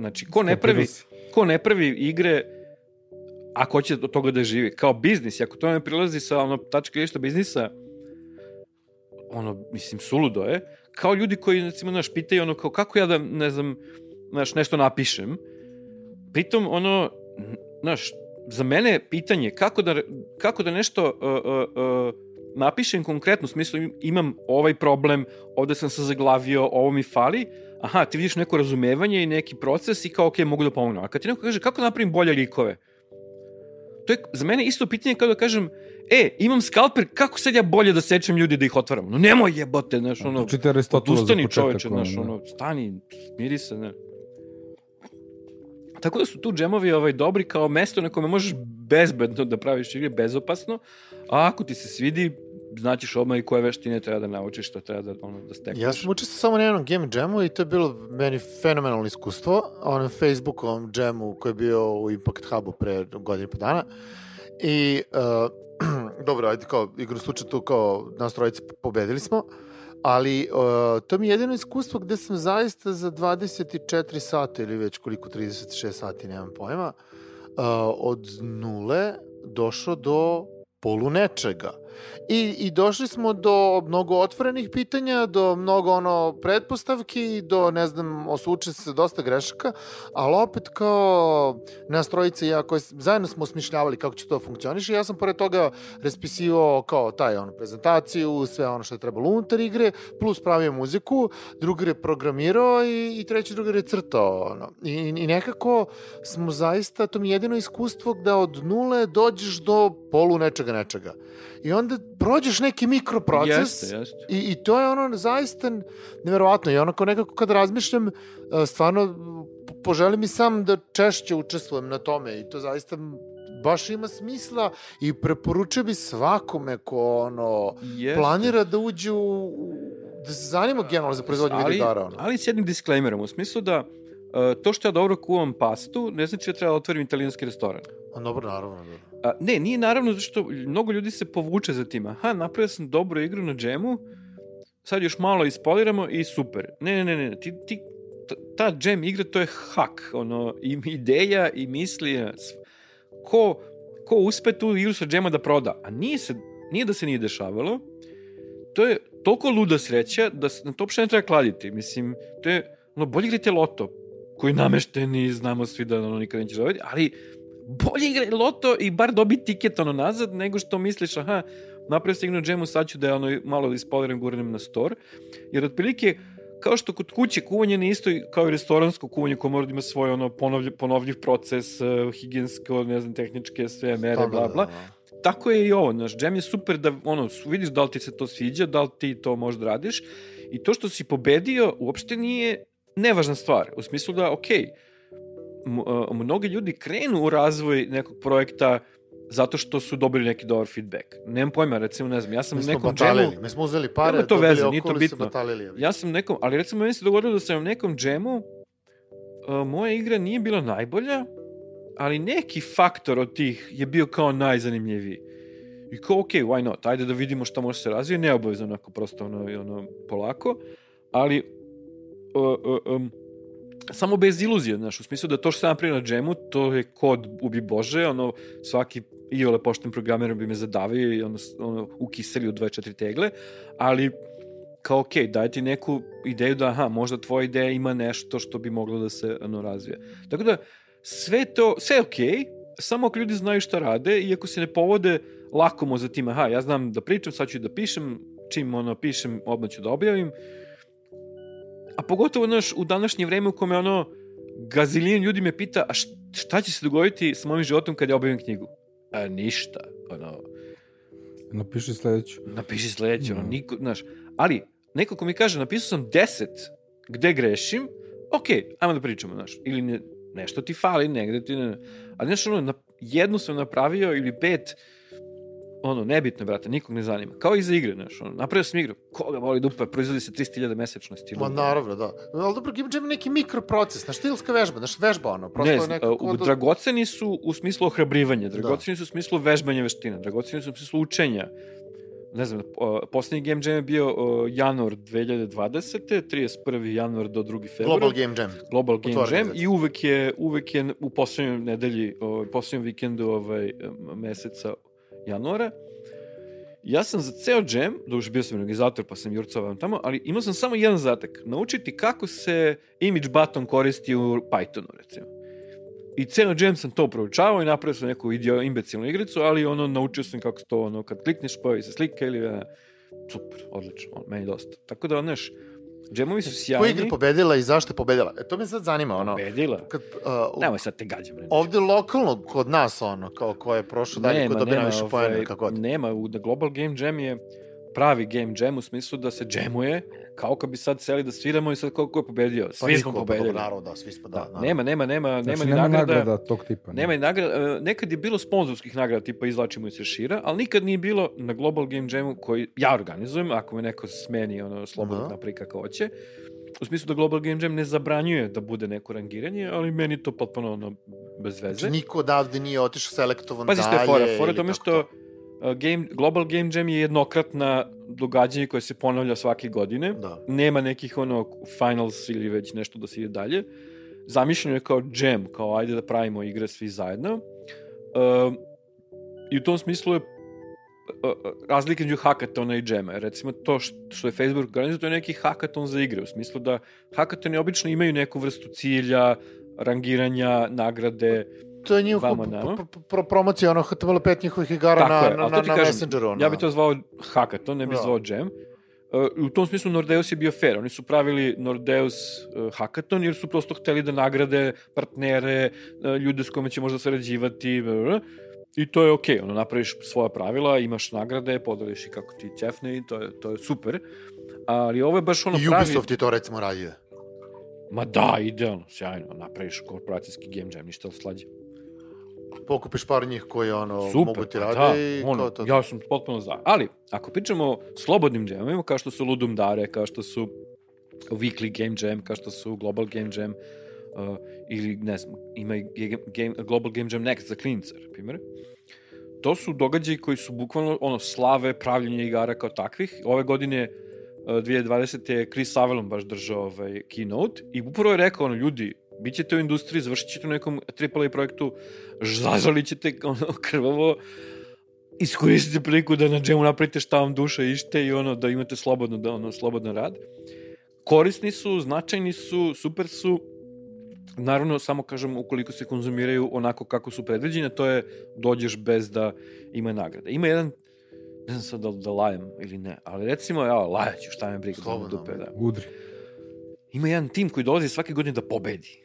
Znači, ko ne pravi, ko ne pravi igre, ako hoće od toga da živi, kao biznis, ako to ne prilazi sa ono, tačka gledišta biznisa, ono, mislim, suludo je, kao ljudi koji, recimo, znaš, pitaju ono, kao, kako ja da, ne znam, znaš, nešto napišem, pritom, ono, znaš, za mene je pitanje kako da, kako da nešto uh, uh, uh, napišem konkretno, u smislu imam ovaj problem, ovde sam se zaglavio, ovo mi fali, aha, ti vidiš neko razumevanje i neki proces i kao, ok, mogu da pomognem. A kad ti neko kaže, kako da napravim bolje likove? To je za mene isto pitanje kao da kažem, e, imam skalper, kako sad ja bolje da sečem ljudi da ih otvaram? No nemoj jebote, znaš, ono, odustani čoveče, znaš, ono, ono, stani, smiri se, ne. Tako da su tu džemovi ovaj, dobri kao mesto na kome možeš bezbedno da praviš igre, bezopasno, a ako ti se svidi, znaćeš odmah i koje veštine treba da naučiš, što treba da, ono, da stekneš. Ja sam učestvovao samo na jednom game jamu i to je bilo meni fenomenalno iskustvo. Onom Facebookovom jamu koji je bio u Impact Hubu pre godine i po dana. I, uh, dobro, ajde, kao, igru slučaju tu, kao, nas trojice pobedili smo. Ali uh, to mi je jedino iskustvo gde sam zaista za 24 sata ili već koliko, 36 sati, nemam pojma, uh, od nule došao do polu nečega. I, I došli smo do mnogo otvorenih pitanja, do mnogo ono pretpostavki, do ne znam, osuče se dosta grešaka, ali opet kao nas trojice i ja koji zajedno smo osmišljavali kako će to funkcioniše, ja sam pored toga raspisivao kao taj ono prezentaciju, sve ono što je trebalo unutar igre, plus pravio muziku, drugi je programirao i, i treći drugi je crtao. Ono. I, I nekako smo zaista, to mi je jedino iskustvo da od nule dođeš do polu nečega nečega. I onda prođeš neki mikroproces Jeste, jeste. i, i to je ono zaista neverovatno. I onako nekako kad razmišljam, e, stvarno po- poželim i sam da češće učestvujem na tome i to zaista baš ima smisla i preporučio bi svakome ko ono Jeste. planira da uđe u, da se zanima generalno za proizvodnju ali, videogara. Ono. ali s jednim disclaimerom, u smislu da uh, to što ja dobro kuvam pastu, ne znači da treba da otvorim italijanski restoran. A, dobro, naravno. Dobro. A, ne, nije naravno zato što mnogo ljudi se povuče za tim. Aha, napravio sam dobru igru na džemu, sad još malo ispoliramo i super. Ne, ne, ne, ne, ti, ti ta- džem igra to je hak, ono, i ideja i misli, ko, ko uspe tu igru sa džema da proda, a nije, se, nije da se nije dešavalo, to je toliko luda sreća da se na to uopšte ne treba kladiti. Mislim, to je, ono, bolje igrajte loto, koji namešteni, znamo svi da ono nikad neće dobiti, ali bolje igraj loto i bar dobi tiket ono nazad, nego što misliš, aha, napravio sam igru na džemu, sad ću da je ono malo ispoliram, gurnem na store. Jer otprilike, kao što kod kuće kuvanje nije isto kao i restoransko kuvanje koje mora da ima svoj ono ponovljiv, ponovljiv proces, uh, higijensko, ne znam, tehničke, sve mere, bla, bla. Standardno, Tako je i ovo, znaš, džem je super da, ono, vidiš da li ti se to sviđa, da li ti to možda radiš i to što si pobedio uopšte nije nevažna stvar, u smislu da, okej, m- a, mnogi ljudi krenu u razvoj nekog projekta zato što su dobili neki dobar feedback. Nemam pojma, recimo, ne znam, ja sam Mi nekom batalili, džemu, mi smo uzeli pare, Nema to dobili veze, nije to bitno. batalili. ja sam nekom, ali recimo meni se dogodilo da sam u nekom džemu, a, moja igra nije bila najbolja, ali neki faktor od tih je bio kao najzanimljiviji. I kao, ok, why not, ajde da vidimo šta može se razvije, neobavezno onako prosto ono, ono polako, ali uh, uh, um, samo bez iluzije, znaš, u smislu da to što sam napravio na džemu, to je kod ubi Bože, ono, svaki i ole pošten programer bi me zadavio i ono, ono ukiseli u 24 tegle, ali kao ok, daj ti neku ideju da aha, možda tvoja ideja ima nešto što bi moglo da se ono, razvije. Tako da, sve to, sve je okej, samo ako ljudi znaju šta rade i ako se ne povode lako mu za tim, aha, ja znam da pričam, sad ću da pišem, čim ono pišem, odmah ću da objavim. A pogotovo naš, u današnje vreme u kome ono, gazilijen ljudi me pita, a št- šta će se dogoditi s mojim životom kad ja objavim knjigu? a, ništa. Ono, Napiši sledeću. napiši sledeće, ono, Da. niko, znaš, ali neko ko mi kaže, napisao sam 10 gde grešim, ok, ajmo da pričamo, znaš, ili ne, nešto ti fali, negde ti ne, ali znaš, ono, na, jednu sam napravio ili pet, ono, nebitno, brate, nikog ne zanima. Kao i za igre, znaš, ono, napravio sam igru, koga voli dupe, proizvodi se 300.000 mesečno stilu. Ma naravno, da. Ali dobro, Game Jam je neki mikroproces, znaš, stilska vežba, znaš, vežba ono, prosto Ne, je znam, nekako... u, da- dragoceni su u smislu ohrabrivanja, Da. dragoceni su u smislu vežbanja veština, dragoceni su u smislu učenja. Ne znam, poslednji Game Jam je bio o, januar 2020. 31. januar do 2. februar. Global Game Jam. Global Game Otvorena Jam organizacija. i uvek je, uvek je u poslednjoj nedelji, o, poslednjem vikendu ovaj, meseca januara. Ja sam za ceo jam, duže bio sam organizator pa sam jurcao tamo, ali imao sam samo jedan zadatak. Naučiti kako se image button koristi u Pythonu, recimo. I ceo jam sam to proučavao i napravio sam neku idio, imbecilnu igricu, ali ono, naučio sam kako to, ono, kad klikneš, pojavi se slika ili, e, super, odlično, ono, meni dosta. Tako da, znaš, jamovi su sjajni. Koja igra pobedila i zašto je pobedila? E, to me sad zanima, ono. Bedila. Kad, uh, Nemoj sad te gađam, bre. ovde lokalno, kod nas, ono, kao ko je prošao dalje, ko najviše ovaj, pojene, kako god. Nema, u The Global Game Jam je pravi game jam u smislu da se džemuje, kao kad bi sad seli da sviramo i sad ko, ko je pobedio. Svi Pa smo pobedili. Pa, naravno, da, svi smo, da. Da, da. nema, nema, nema, nema Znači, ni nema nagrada. nagrada tog tipa. ne. Nema ni nagrada, e, nekad je bilo sponzorskih nagrada, tipa izlačimo iz šešira, ali nikad nije bilo na Global Game Jamu koji ja organizujem, ako me neko smeni, ono, slobodno napravi kako hoće. U smislu da Global Game Jam ne zabranjuje da bude neko rangiranje, ali meni to potpuno ono, bez veze. Znači, niko odavde nije otišao selektovan Pazi što dalje. je fora, fora tome kako što to. Uh, game, Global Game Jam je jednokratna događanje koje se ponavlja svake godine. Da. Nema nekih ono finals ili već nešto da se ide dalje. Zamišljeno je kao jam, kao ajde da pravimo igre svi zajedno. Uh, I u tom smislu je uh, uh, razlika između hakatona i džema. Recimo to što što je Facebook organizuje, to je neki hakaton za igre, u smislu da hakatoni obično imaju neku vrstu cilja, rangiranja, nagrade, To je njihova da, no? pro, pro, pro, promocija ono HTML5 njihovih igara Tako na, je, na, na, na kažem, Messengeru. Ono. Ja bih to zvao hackathon, ne bih Da. zvao jam. Uh, u tom smislu Nordeus je bio fair. Oni su pravili Nordeus uh, hackathon jer su prosto hteli da nagrade partnere, uh, ljude s kojima će možda sarađivati. bl. I to je okej, ono, napraviš svoja pravila, imaš nagrade, podeliš i kako ti ćefne i to je, to je super. Ali ovo je baš ono I pravi... Ubisoft je to recimo radio. Ma da, idealno, sjajno. Napraviš korporacijski game jam, ništa slađe. Pokupiš par njih koji ono, Super, mogu ti pa rade da, i ono, kao to. ja sam potpuno za. Ali, ako pričamo o slobodnim jamima, kao što su Ludum Dare, kao što su Weekly Game Jam, kao što su Global Game Jam, uh, ili ne znam, ima i game, Global Game Jam Next za klince, na primjer. To su događaji koji su bukvalno ono slave pravljenje igara kao takvih. Ove godine uh, 2020. je Chris Avalon baš držao ovaj keynote i upravo je rekao ono ljudi, bit ćete u industriji, završit ćete u nekom AAA projektu, zažalit ćete ono krvavo, iskoristite priliku da na džemu napravite šta vam duša ište i ono da imate slobodno da ono slobodan rad. Korisni su, značajni su, super su. Naravno, samo kažem, ukoliko se konzumiraju onako kako su predviđene, to je dođeš bez da ima nagrade. Ima jedan, ne znam sad da, da lajem ili ne, ali recimo, ja, lajaću, šta me briga, da Slobodno, dupe, da. Udri. Ima jedan tim koji dolazi svake godine da pobedi.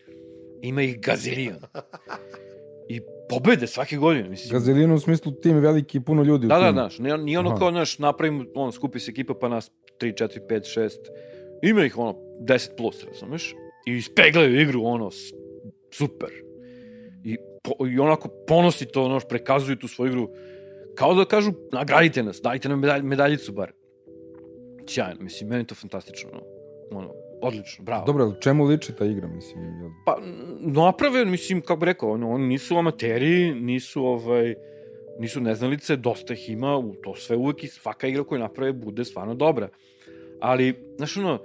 Ima ih gazilion. I pobede svake godine, mislim. Gazilino u smislu tim veliki puno ljudi Da, da, znaš, nije, nije ono Aha. kao, znaš, napravimo, on, skupi se ekipa pa nas 3, 4, 5, 6, ima ih ono 10 plus, razumeš? I ispeglaju igru, ono, super. I, po, I onako ponosi to, ono, prekazuju tu svoju igru, kao da kažu, nagradite nas, dajte nam medalj, medaljicu bar. Sjajno, mislim, meni to fantastično, ono, ono odlično, bravo. Dobro, čemu liči ta igra, mislim? Jel... Pa, naprave, mislim, kako bi rekao, ono, oni nisu amateri, nisu, ovaj, nisu neznalice, dosta ih ima, u to sve uvek i svaka igra koju naprave bude stvarno dobra. Ali, znaš, ono,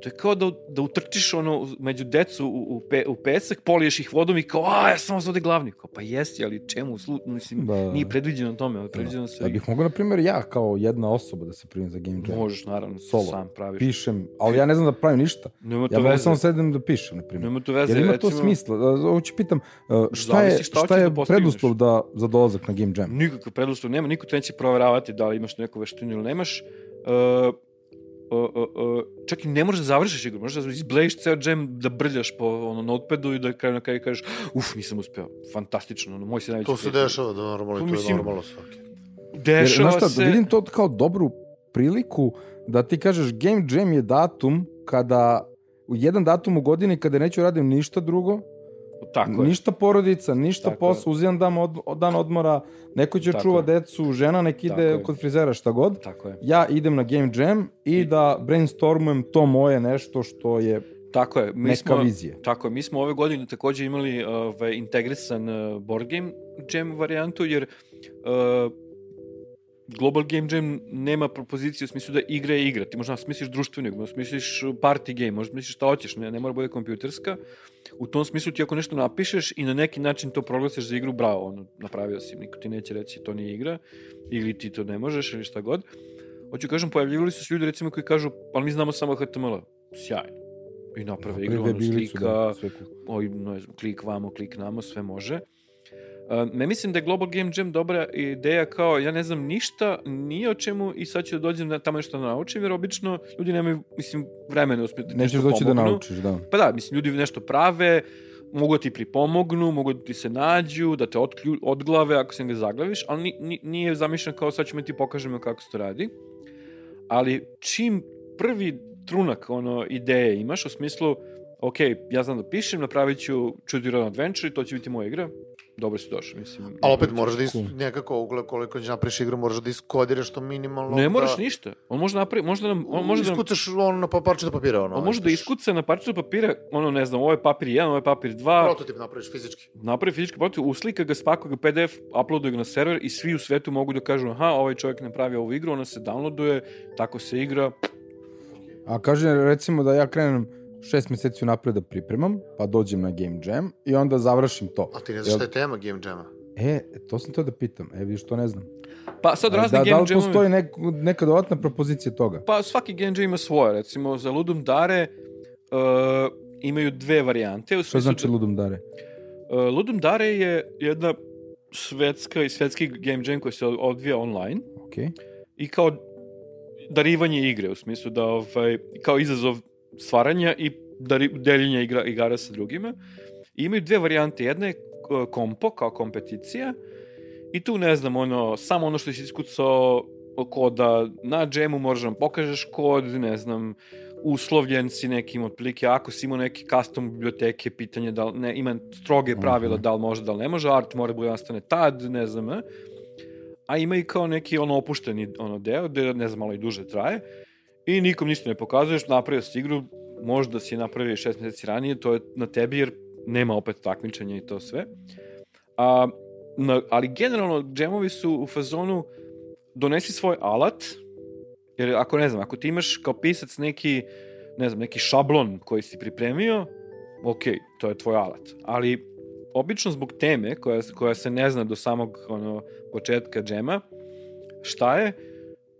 to je kao da, da utrčiš ono, među decu u, u, pe, u pesak, poliješ ih vodom i kao, a, ja sam vas ovde glavni. Kao, pa jesi, ali čemu, slu, mislim, Da, da. nije predviđeno tome, ali predviđeno sve. Ja bih mogao, na primjer, ja kao jedna osoba da se primim za Game Jam. Možeš, naravno, Solo. sam praviš. Pišem, ali ja ne znam da pravim ništa. Nema to Ja veze. samo sedem da pišem, na primjer. Nema to veze, Jer ima to recimo- smisla. Da, Ovo ću pitam, uh, šta je, šta šta je da preduslov da, za dolazak na Game Jam? Nikakav preduslov nema, niko te neće proveravati da li imaš neku veštinu ili nemaš. Uh, uh, uh, čak i ne možeš da završiš igru, možeš da izblejiš ceo džem, da brljaš po ono, notepadu i da kraju na kraju kažeš, uf, nisam uspeo, fantastično, ono, moj se najveći To se prijatelj. dešava, da normalno, To to je mislim- normalno svaki. Jer, Dešava znaš šta, se... vidim to kao dobru priliku da ti kažeš Game Jam je datum kada u jedan datum u godini kada neću radim ništa drugo, Tako je. ništa porodica, ništa Tako posla, uzimam dan, od, dan odmora, neko će Tako čuva je. decu, žena nek Tako ide je. kod frizera, šta god. Tako je. Ja idem na Game Jam i, I- da brainstormujem to moje nešto što je Tako je. Mi neka smo, vizija. Tako je, mi smo ove godine takođe imali ovaj, integrisan uh, board game jam varijantu, jer uh, Global Game Jam nema propoziciju u smislu da igra je igra. Ti možda smisliš društvenu, možda smisliš party game, možda smisliš šta hoćeš, ne, ne mora bude kompjuterska. U tom smislu ti ako nešto napišeš i na neki način to proglasiš za igru, bravo, ono, napravio si, niko ti neće reći to nije igra, ili ti to ne možeš, ili šta god. Hoću kažem, pojavljivali su se ljudi recimo koji kažu, pa mi znamo samo HTML. Sjajno. I naprave igru, ono, slika, da, oj, znam, klik vamo, klik namo, sve može. Ne mislim da je Global Game Jam dobra ideja kao, ja ne znam ništa, ni o čemu i sad ću da dođem da tamo nešto da naučim, jer obično ljudi nemaju, mislim, vremena uspjeti da Nećeš nešto doći da pomognu. naučiš, da. Pa da, mislim, ljudi nešto prave, mogu da ti pripomognu, mogu da ti se nađu, da te otklju, odglave ako se ne zaglaviš, ali ni, ni, nije zamišljen kao sad ćemo ti pokažemo kako se to radi. Ali čim prvi trunak ono, ideje imaš u smislu, ok, ja znam da pišem, napravit ću Choose Your Own Adventure i to će biti moja igra, dobro si došao, mislim. Ali opet moraš da is, nekako, ugle- koliko ćeš napraviš igru, moraš da iskodiraš to minimalno. Ne da, moraš ništa. On može napravi, možda nam, on može da nam, Iskucaš ono na pa- parčetu papira. Ono, on može da iskuca na parčetu papira, ono ne znam, ovo je papir 1, ovo je papir 2, Prototip napraviš fizički. napravi fizički protiv, uslika ga, spakuje ga PDF, uploaduje ga na server i svi u svetu mogu da kažu aha, ovaj čovjek napravio ovu igru, ona se downloaduje, tako se igra. A kaže recimo da ja krenem šest meseci unapred da pripremam, pa dođem na Game Jam i onda završim to. A ti ne znaš Jel- šta je tema Game Jama? E, to sam teo da pitam. E, vidiš, to ne znam. Pa sad razne da, da game li jamovi... postoji nek, neka dodatna propozicija toga? Pa svaki game jam ima svoje, recimo za Ludum Dare uh, imaju dve varijante. U znači da- Ludum Dare? Uh, Ludum Dare je jedna svetska i svetski game jam koji se odvija online Ok. i kao darivanje igre, u smislu da ovaj, kao izazov stvaranja i deljenja igra, igara sa drugima. I imaju dve varijante. Jedna je uh, kompo, kao kompeticija, i tu ne znam, ono, samo ono što si iskucao koda na džemu možeš da nam pokažeš kod, ne znam, uslovljen si nekim otprilike, ako si imao neke custom biblioteke, pitanje da ne, ima stroge pravila Mhm. da li može, da li ne može, art mora da bude nastane tad, ne znam, a ima i kao neki ono opušteni ono deo, gde ne znam, malo i duže traje, i nikom ništa ne pokazuješ, napravio si igru, možda si je napravio šest meseci ranije, to je na tebi jer nema opet takmičenja i to sve. A, na, ali generalno džemovi su u fazonu donesi svoj alat, jer ako ne znam, ako ti imaš kao pisac neki, ne znam, neki šablon koji si pripremio, ok, to je tvoj alat. Ali obično zbog teme koja, koja se ne zna do samog ono, početka džema, šta je,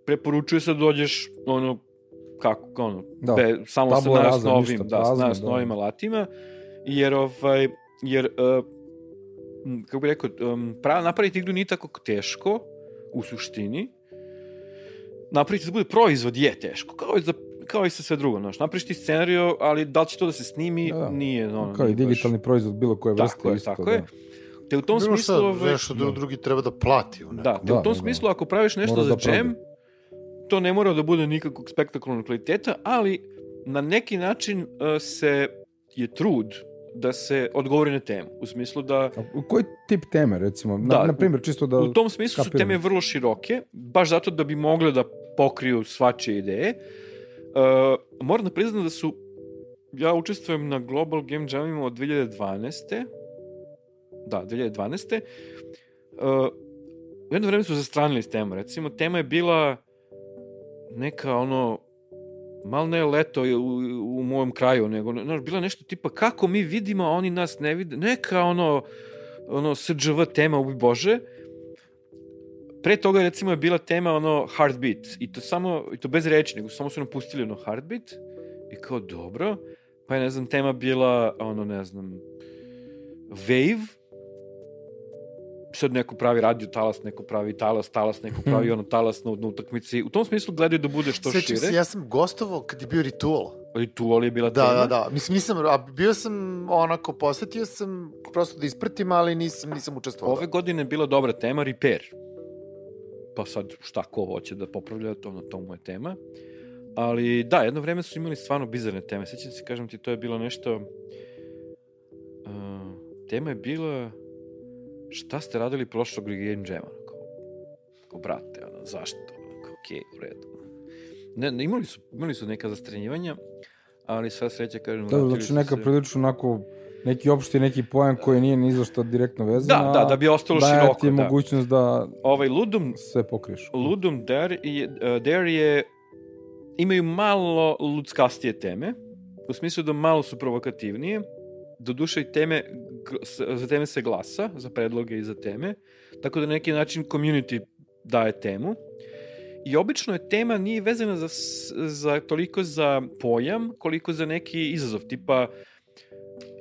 preporučuje se da dođeš ono, kako, ono, Da, be, samo sa tabula rasa, najosnovim, da, sa prazno, najosnovim da. alatima, jer, ovaj, jer uh, kako bih rekao, um, prav, napraviti igru nije tako teško, u suštini. Napraviti da bude proizvod je teško, kao i, za, kao i sa sve drugo. Znaš, napraviš ti scenariju, ali da li će to da se snimi, Da, da. nije. No, Kao i nije baš- digitalni proizvod bilo koje vrste. Tako je, isto, tako da. je. Te u tom Bilo smislu... šta, ovaj, nešto dru- drugi treba da plati. u nekom. Da, te Da, u tom da, da. smislu ako praviš nešto za da džem, to ne mora da bude nikakvog spektakularnog kvaliteta, ali na neki način uh, se je trud da se odgovori na temu. U smislu da u koji tip teme, recimo? Na, Da, na primjer, čisto da... u tom smislu su teme vrlo široke, baš zato da bi mogle da pokriju svačije ideje. Uh, moram da priznam da su ja učestvujem na Global Game Jamima od 2012. Da, 2012. Uh, u jedno vreme su zastranili s tema. Recimo, tema je bila neka ono mal ne leto u, u mojom kraju, nego znaš, bila nešto tipa kako mi vidimo, a oni nas ne vide. Neka ono ono SRđV tema, ubi Bože. Pre toga recimo je bila tema ono Heartbeat i to samo, i to bez reči, nego samo su nam pustili ono Heartbeat i kao dobro, pa je ne znam tema bila ono ne znam Wave sad neko pravi radio talas, neko pravi talas, talas, neko pravi ono talas na, na utakmici. U tom smislu gledaju da bude što Sećam šire. se, ja sam gostovao kad je bio Ritual. I tu ali je bila Da, tema. da, da. Mislim, nisam, a bio sam onako, posetio sam prosto da ispratim, ali nisam, nisam učestvovao. Ove godine je bila dobra tema, repair. Pa sad šta ko hoće da popravlja, to, na to mu je tema. Ali da, jedno vreme su imali stvarno bizarne teme. Sećam se, kažem ti, to je bilo nešto... Uh, tema je bila šta ste radili prošlog Game Jama? Kao, kao brate, ono, zašto? Kao, okej, u redu. Ne, ne, imali su, imali su neka zastrenjivanja, ali sva sreća, kažem, Dobro, vratili znači neka se- prilično onako neki opšti neki pojam koji nije ni za što direktno vezan, Da, da, da bi ostalo daje široko, ti je da. mogućnost da Ovaj Ludum sve pokriješ. Ludum Dare je, uh, Dare je imaju malo ludskastije teme, u smislu da malo su provokativnije, do duše i teme, za teme se glasa, za predloge i za teme, tako da na neki način community daje temu. I obično je tema nije vezana za, za toliko za pojam, koliko za neki izazov, tipa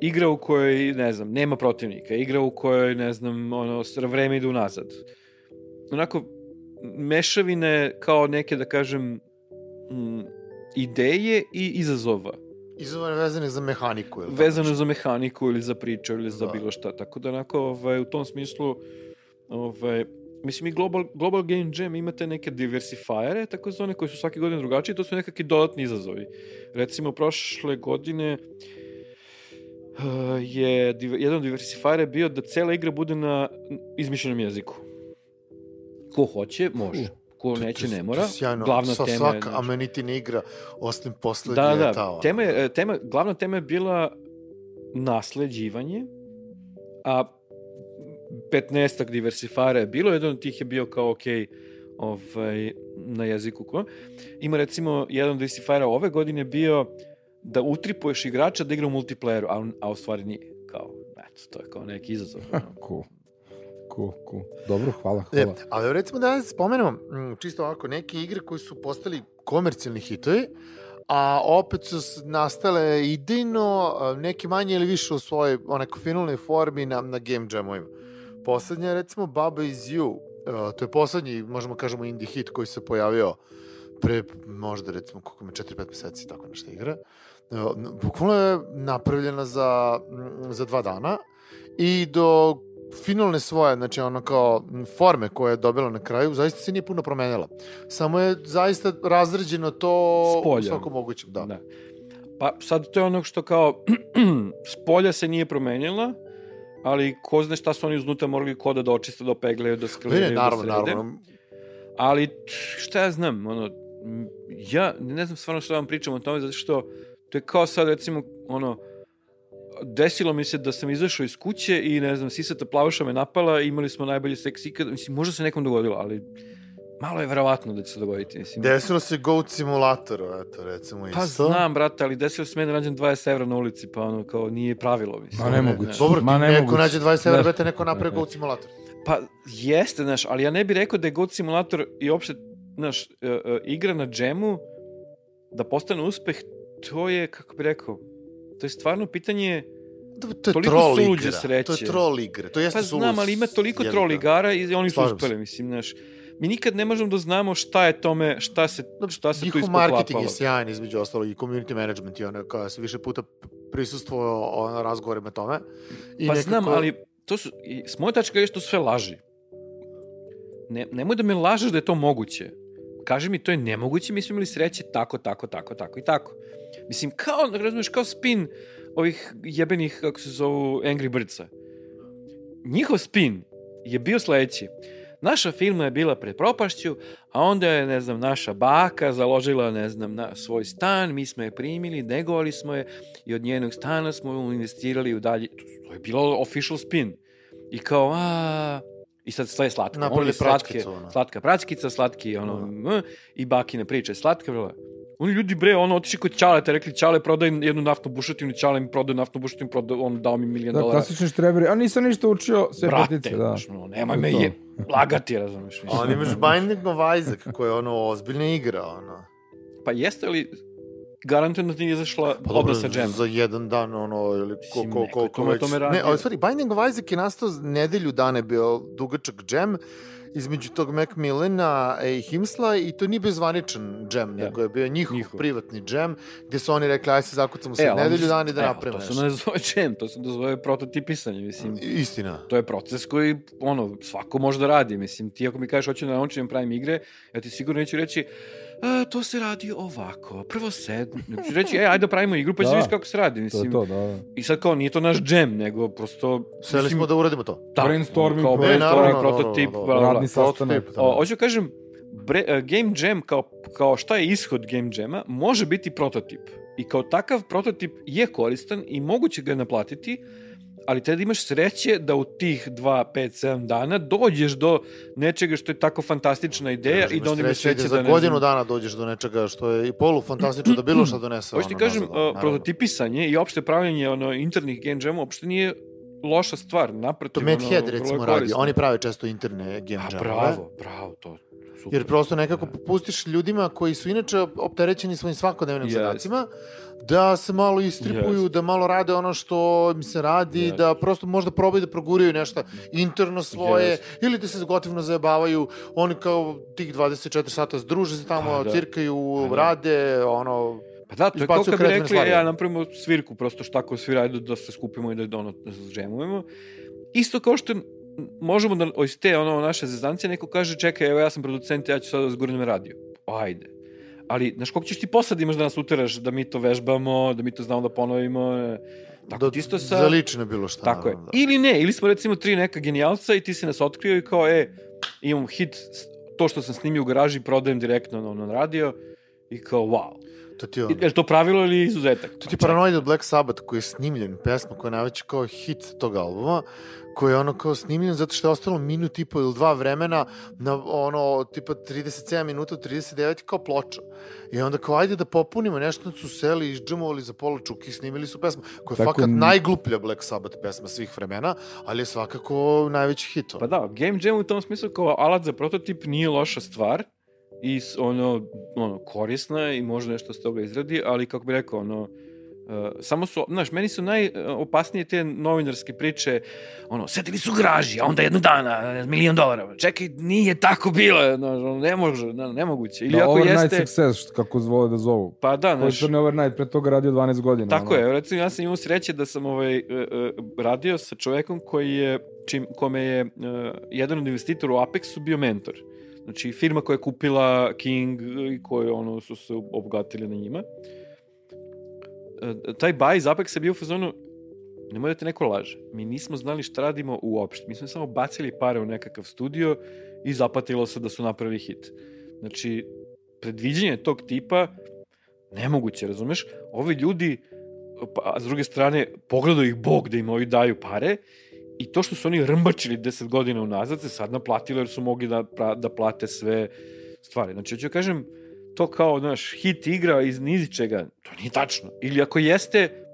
igra u kojoj, ne znam, nema protivnika, igra u kojoj, ne znam, ono, vreme ide unazad. Onako, mešavine kao neke, da kažem, ideje i izazova. Izovane vezane za mehaniku. Ili Vezano za mehaniku ili za priču ili za Da. bilo šta. Tako da, onako, ovaj, u tom smislu, ovaj, mislim, i Global, Global Game Jam imate neke diversifajere, tako zvane, koji su svake godine drugačiji, to su nekakvi dodatni izazovi. Recimo, prošle godine uh, je jedan od diversifajera je bio da cela igra bude na izmišljenom jeziku. Ko hoće, može. Ko neće, ne mora. Sjajno. Glavna Sa, tema je, svaka znači- amenitina igra, osim poslednje Da, da, je ta, ono. tema je, e, tema, glavna tema je bila nasleđivanje, a 15 diversifara je bilo, jedan od tih je bio kao, ok, ovaj, na jeziku. Ko. Ima recimo, jedan od diversifara ove godine bio da utripuješ igrača da igra u multiplayeru, a, a u stvari nije. Kao, eto, to je kao neki izazov. Cool. Cool, cool. Dobro, hvala, E, hvala. ali recimo da spomenemo, mm, čisto ovako, neke igre koji su postali komercijalni hitovi, a opet su nastale idejno, a, neki manje ili više u svojoj onako finalnoj formi na, na game jamovima. Poslednja je recimo Baba is You, Uh, to je poslednji, možemo kažemo, indie hit koji se pojavio pre možda recimo koliko me 4-5 meseci tako nešto igra. Uh, bukvalno je napravljena za, za dva dana i do finalne svoje, znači ono kao forme koje je dobila na kraju, zaista se nije puno promenila. Samo je zaista razređeno to Spolja. u svakom mogućem, da. Da. Pa sad to je ono što kao spolja se nije promenjala, ali ko zna šta su oni uznutra morali koda da očiste, da opeglaju, da naravno, da srede. naravno. Ali šta ja znam, ono, ja ne znam stvarno šta vam pričam o tome, zato što to je kao sad recimo, ono, desilo mi se da sam izašao iz kuće i ne znam, sisata plavuša me napala, imali smo najbolji seks ikad, mislim, možda se nekom dogodilo, ali malo je verovatno da će se dogoditi, mislim. Desilo se Goat Simulatoru, eto, recimo Pa isto. znam, brate, ali desilo se meni da nađem 20 evra na ulici, pa ono, kao, nije pravilo, mislim. Ma nemoguće. Dobro, Ma ti neko nemoguće. nađe 20 evra, brate, neko napravi Goat Simulator. Pa, jeste, znaš, ali ja ne bih rekao da je God Simulator i uopšte, znaš, e, e, igra na džemu, da postane uspeh, to je, kako bih rekao, to je stvarno pitanje, To, je Toliko troll suluđe igra. sreće. To je troll igra. To jeste pa znam, ali ima toliko jeli troll ga. igara i oni su uspeli, mislim, znaš. Mi nikad ne možemo da znamo šta je tome, šta se, šta se tu ispoklapalo. marketing je sjajan između ostalog i community management i ono kao se više puta prisustvovao na razgovorima tome. I Pa nekako, znam, ali to su, i, s moje tačke je što sve laži. Ne, nemoj da me lažeš da je to moguće. Kaži mi, to je nemoguće, mi smo imali sreće tako, tako, tako, tako i tako. Mislim, kao, razumiješ, kao spin ovih jebenih, kako se zovu, Angry Birdsa. Njihov spin je bio sledeći. Naša firma je bila pred propašću, a onda je, ne znam, naša baka založila, ne znam, na svoj stan, mi smo je primili, negovali smo je i od njenog stana smo investirali u dalje. To je bilo official spin. I kao, a I sad sve je slatko. Napravili Oni slatke, praćkicu, ono. slatka praćkica, slatki ono, m, i bakine priče, slatke, bro. Oni ljudi, bre, ono, otišli kod Ćaleta, rekli, Ćale, prodaj jednu naftnu bušotinu, Ćale mi prodaj naftnu bušotinu, prodaj, on dao mi milion Da, dolara. klasični štreberi. A nisam ništa učio, sve Brate, petice, da. znaš, no, nemoj me je lagati, razumeš. A on imaš Binding of Isaac, koja je ono ozbiljna igra, ono. Pa jeste li garantujem da ti nije izašla Pa dobro, obra sa džem. za jedan dan, ono, ili ko, ko, na već... tome Ne, ali stvari, Binding of Isaac je nastao nedelju dana je bio dugačak džem između tog Macmillana i Himsla i to nije bio zvaničan džem, Da. nego je bio njihov, Njihov. privatni džem, gde su oni rekli, aj se zakucamo sad ali nedelju onda- dana i da napravimo To se ne zove džem, to se zove prototipisanje, mislim. Istina. To je proces koji, ono, svako može da radi. Mislim, ti ako mi kažeš hoću da naučim da pravim igre, ja ti sigurno neću reći "E, to se radi ovako, prvo sedmi. Nego ću reći, e, ajde da pravimo igru, pa ćeš Da. vidjeti kako se radi. To je Mislim, to, da. da. I sad kao, nije to naš džem, nego prosto... Seli mislim, smo da uradimo to. da, Brainstorming kao brainstorming, E, naravno, prototip, bla, bla. Radni sastanak. Da. O, hoću kažem, bre, uh, Game Jam kao, kao šta je ishod Game Jama, može biti prototip. I kao takav prototip je koristan i moguće ga je naplatiti, ali treba da imaš sreće da u tih 2, 5, 7 dana dođeš do nečega što je tako fantastična ideja i da onda imaš sreće za da ne godinu znam... dana dođeš do nečega što je i polu fantastično da bilo šta donese. Hoću ti kažem, nazad, uh, prototipisanje i opšte pravljanje ono, internih Game Jama uopšte nije loša stvar, naprotiv. To Matt ono, recimo radi. Oni prave često interne game A, jamove. bravo, bravo, to super. Jer prosto nekako pustiš ljudima koji su inače opterećeni svojim svakodnevnim Jest. zadacima, da se malo istripuju, Jest. da malo rade ono što im se radi, Jest. da prosto možda probaju da proguraju nešto interno svoje, Jest. ili da se gotivno zajebavaju, oni kao tih 24 sata združe se tamo, Pa da. cirkaju, Pa da. rade, ono, Pa da, to je kao kad bi rekli, stvari. ja napravimo svirku, prosto šta ko svira, ajde da se skupimo i da, ono, da se džemujemo. Isto kao što možemo da iz te ono, naše zezancije neko kaže, čekaj, evo ja sam producent, ja ću sad da zgurnem radio. Ajde. Ali, znaš, koliko ćeš ti posad da imaš da nas uteraš, da mi to vežbamo, da mi to znamo da ponovimo, e, tako da, isto sa... za lično bilo šta. Tako je. da. Ili ne, ili smo recimo tri neka genijalca i ti si nas otkrio i kao, e, imam hit, to što sam snimio u garaži prodajem direktno na, na radio i kao, wow. To ti je ono. Je li to pravilo ili izuzetak? To ti je Paranoid od Black Sabbath koji je snimljen, pesma koja je najveći kao hit tog albuma, koji je ono kao snimljen zato što je ostalo minut i po ili dva vremena na ono tipa 37 minuta, 39 kao ploča. I onda kao ajde da popunimo nešto, su seli i izđemovali za pola čuki, snimili su pesmu koja je Tako fakat najgluplja Black Sabbath pesma svih vremena, ali je svakako najveći hit. Pa da, Game Jam u tom smislu kao alat za prototip nije loša stvar i ono, ono korisna je i može nešto s toga izradi, ali kako bi rekao, ono, Uh, samo su, znaš, meni su najopasnije te novinarske priče, ono, setili su u garaži, a onda jednog dana, milion dolara. Čekaj, nije tako bilo, znaš, ono, ne može, ne, nemoguće. Ili da, ako overnight jeste, success, kako vole da zovu. pa da, Koji znaš, crni overnight, pre toga radio 12 godina. Tako ono. je, recimo ja sam imao sreće da sam ovaj, e, e, radio sa čovekom koji je, čim, kome je e, jedan od investitora u Apexu bio mentor. Znači firma koja je kupila King i koje ono, su se obogatili na njima. E, taj iz Apexa je bio u fazonu nemoj da te neko laže. Mi nismo znali šta radimo uopšte. Mi smo samo bacili pare u nekakav studio i zapatilo se da su napravili hit. Znači, predviđenje tog tipa nemoguće, razumeš? Ovi ljudi, pa, a s druge strane, pogledaju ih Bog da im ovi daju pare i to što su oni rmbačili 10 godina unazad se sad naplatilo jer su mogli da, pra, da plate sve stvari. Znači, hoću da kažem, to kao, znaš, hit igra iz nizičega, to nije tačno. Ili ako jeste,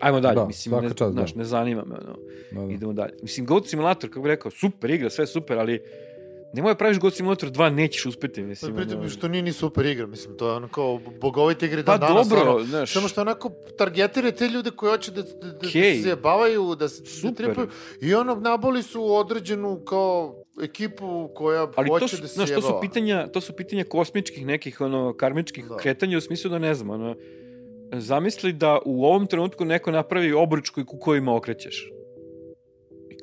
ajmo dalje, Da, mislim, ne, čast, da. znaš, ne zanima me, ono, Da, da. idemo dalje. Mislim, Goat Simulator, kako bih rekao, super igra, sve super, ali nemoj da praviš Goat Simulator 2, nećeš uspeti, mislim. Pritom ono- što nije ni super igra, mislim, to je ono kao bogovite igre Pa dan danas. dobro, ono, znaš. Samo što onako targetire te ljude koji hoće da, da, da, da se bavaju, da se da Super. tripaju. I ono, naboli su određenu kao ekipu koja Ali hoće to su, da se znaš, to su jebava. pitanja, to su pitanja kosmičkih nekih ono karmičkih Da. kretanja u smislu da ne znam, ono zamisli da u ovom trenutku neko napravi obruč koji kukovima okrećeš.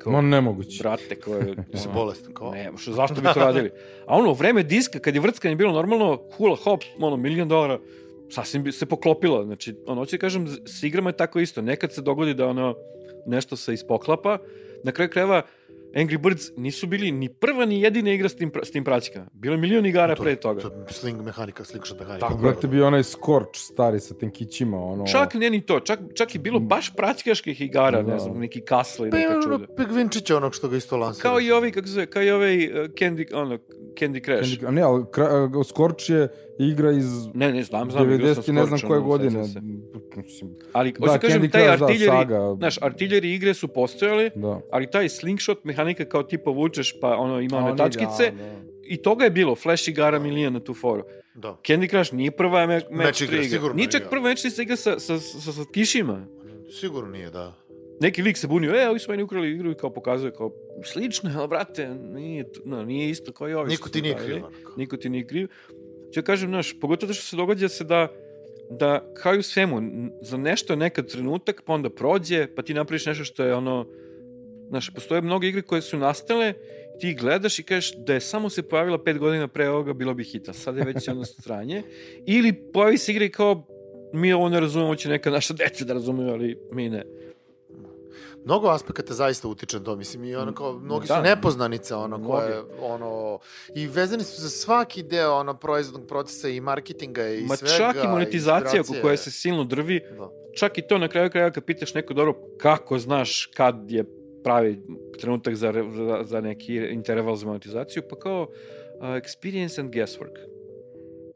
Kao, Ma nemoguće. brate, kao je... Ono, bolestan, kao. Ne, što, zašto bi to radili? A ono, vreme diska, kad je vrckanje bilo normalno, hula hop, ono, milion dolara, sasvim bi se poklopilo. Znači, ono, hoću da kažem, s igrama je tako isto. Nekad se dogodi da ono, nešto se ispoklapa, na kraju krajeva, Angry Birds nisu bili ni prva ni jedina igra s tim, pra- s tim praćkama. Bilo je milion igara To- pre toga. To je sling mehanika, slingshot mehanika. Tako Brate, bio onaj Scorch stari sa tenkićima, ono... Čak ne ni to, čak, čak i bilo baš praćkaških igara, Da. ne znam, neki kasle, Pa je neka ono čuda. Pegvinčića onog što ga isto lansira. Kao i ovi, kako se zove, kao i ovaj uh, Candy, ono, Candy Crush. Candy- A ne, ali kra- Scorch je igra iz Ne, ne, znam, znam. igrao sam 90 ne znam koje godine. Ali, Da, hoću da kažem, Candy taj da, artilleri, saga. znaš, artilleri igre su postojale, Da. ali taj slingshot mehanika kao ti povučeš, pa ono, ima one tačkice, da, da. i toga je bilo, Flash igara milion na tu foru. Da. Candy Crush nije prva me, Meč igra, igra. sigurno Nije čak prva meč se igra sa, sa, sa, sa kišima. Sigurno nije, da. Neki lik se bunio, e, ovi su meni ukrali igru i kao pokazuje kao, slično je, ali brate, nije, no, nije isto kao i ovi. Niko ti nije kriv. Niko ti nije kriv. Ću kažem, znaš, pogotovo što se događa se da da kao i u svemu, za nešto je nekad trenutak, pa onda prođe, pa ti napraviš nešto što je ono, znaš, postoje mnoge igre koje su nastale, ti gledaš i kažeš da je samo se pojavila pet godina pre ovoga, bilo bi hita. Sad je već ono stranje. Ili pojavi se igra i kao, mi ovo ne razumemo, će neka naša deca da razumeju, ali mi ne. Mnogo aspekata zaista utiče na to, mislim, i ono kao, mnogi Da. su nepoznanice, ono, Mnogi. koje, ono, i vezani su za svaki deo, ono, proizvodnog procesa i marketinga i Ma svega. čak i monetizacija oko koje se silno drvi, Da. čak i to na kraju kraja kad pitaš neko dobro kako znaš kad je pravi trenutak za, za, za neki interval za monetizaciju, pa kao uh, experience and guesswork.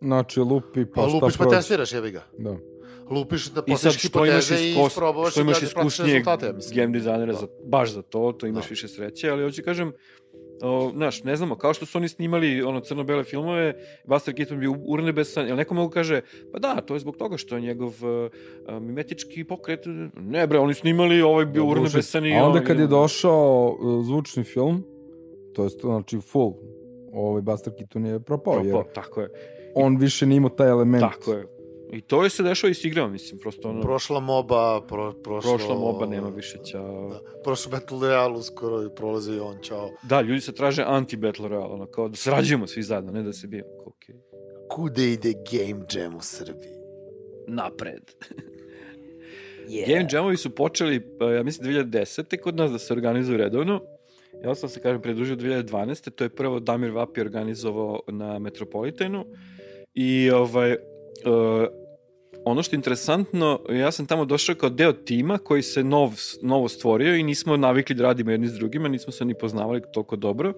Znači, lupi pa Pa šta lupiš pa prođe. testiraš, jebi ga. Da. Lupiš da postaviš hipoteze i iskos, isprobaš što i imaš da iskusnijeg rezultate, ja mislim. game dizajnera Da. za, baš za to, to imaš Da. više sreće, ali hoću kažem, o, znaš, ne znamo, kao što su oni snimali ono crno-bele filmove, Buster Keaton bio urnebesan, jel neko mogu kaže, pa da, to je zbog toga što je njegov uh, mimetički pokret, ne bre, oni snimali, ovaj bio Da, urnebesan i... A onda ono, kad je došao uh, zvučni film, to je znači full, ovaj Buster Keaton je propao, jer Propao, tako je. on više nije imao taj element. Tako je. I to je se dešava i s igrama, mislim, prosto ono, Prošla moba, pro, prošlo... prošla moba, nema više ćao. Da. Prošlo Battle Royale uskoro i prolazi i on, čao. Da, ljudi se traže anti-battle royale, ono, kao da srađujemo svi zajedno, ne da se bijemo. Kao, okej. Kude ide Game Jam u Srbiji? Napred. Game Jamovi su počeli, pa, ja mislim, 2010. kod nas da se organizuju redovno. Ja sam se, kažem, pridružio 2012. To je prvo Damir Vapi organizovao na Metropolitanu. I ovaj, uh, ono što je interesantno, ja sam tamo došao kao deo tima koji se nov, novo stvorio i nismo navikli da radimo jedni s drugima, nismo se ni poznavali toliko dobro.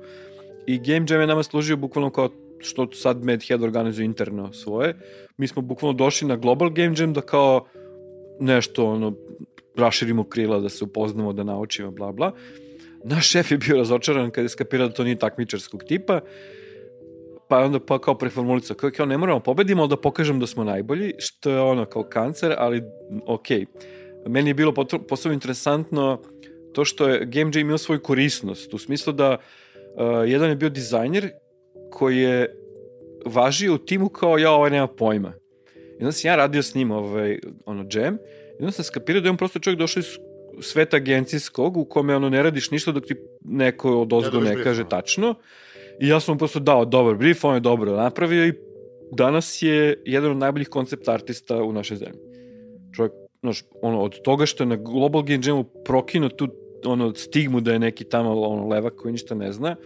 I Game Jam je nama služio bukvalno kao što sad Medhead organizuje interno svoje. Mi smo bukvalno došli na Global Game Jam da kao nešto ono raširimo krila, da se upoznamo, da naučimo, bla bla. Naš šef je bio razočaran kada je skapirao da to nije takmičarskog tipa, pa onda pa kao preformulicao, kao, kao ne moramo pobedimo, ali da pokažem da smo najbolji, što je ono kao kancer, ali ok. Meni je bilo posebno interesantno to što je Game Jam imao svoju korisnost, u smislu da uh, jedan je bio dizajner koji je važio u timu kao ja, ovaj nema pojma. I onda sam ja radio s njim ovaj, ono, jam, i onda sam skapirao da je on prosto čovjek došao iz sveta agencijskog u kome ono ne radiš ništa dok ti neko od ozgo ne brief, kaže tačno. I ja sam mu prosto dao dobar brief, on je dobro napravio i danas je jedan od najboljih koncept artista u našoj zemlji. Čovjek, znaš, ono, od toga što je na Global Game Jamu prokinuo tu ono, stigmu da je neki tamo ono, levak koji ništa ne zna,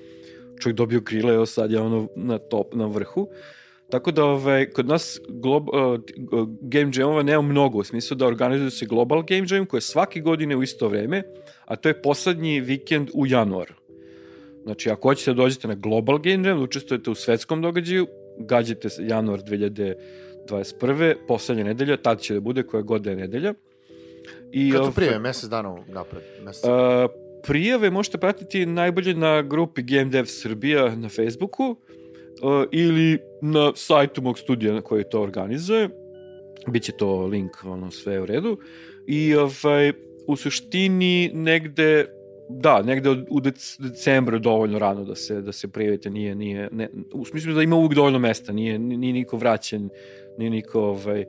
čovjek dobio krila, evo sad je ono na top, na vrhu. Tako da ovaj, kod nas glob, uh, game jamova nema mnogo, u smislu da organizuju se Global Game Jam koji je svake godine u isto vreme, a to je poslednji vikend u januaru. Znači, ako hoćete da dođete na Global Game Jam, da učestvujete u svetskom događaju, gađate se januar 2021. poslednja nedelja, tad će da bude koja god da je nedelja. I, Kad ovaj, to prije, mesec dana napred. Mesec. Uh, prijave možete pratiti najbolje na grupi Game Dev Srbija na Facebooku uh, ili na sajtu mog studija koji to organizuje. Biće to link, ono, sve u redu. I ovaj, u suštini negde da, negde u dec, decembru dovoljno rano da se da se prijavite, nije nije ne, u smislu da ima uvijek dovoljno mesta, nije nije niko vraćen, nije niko ovaj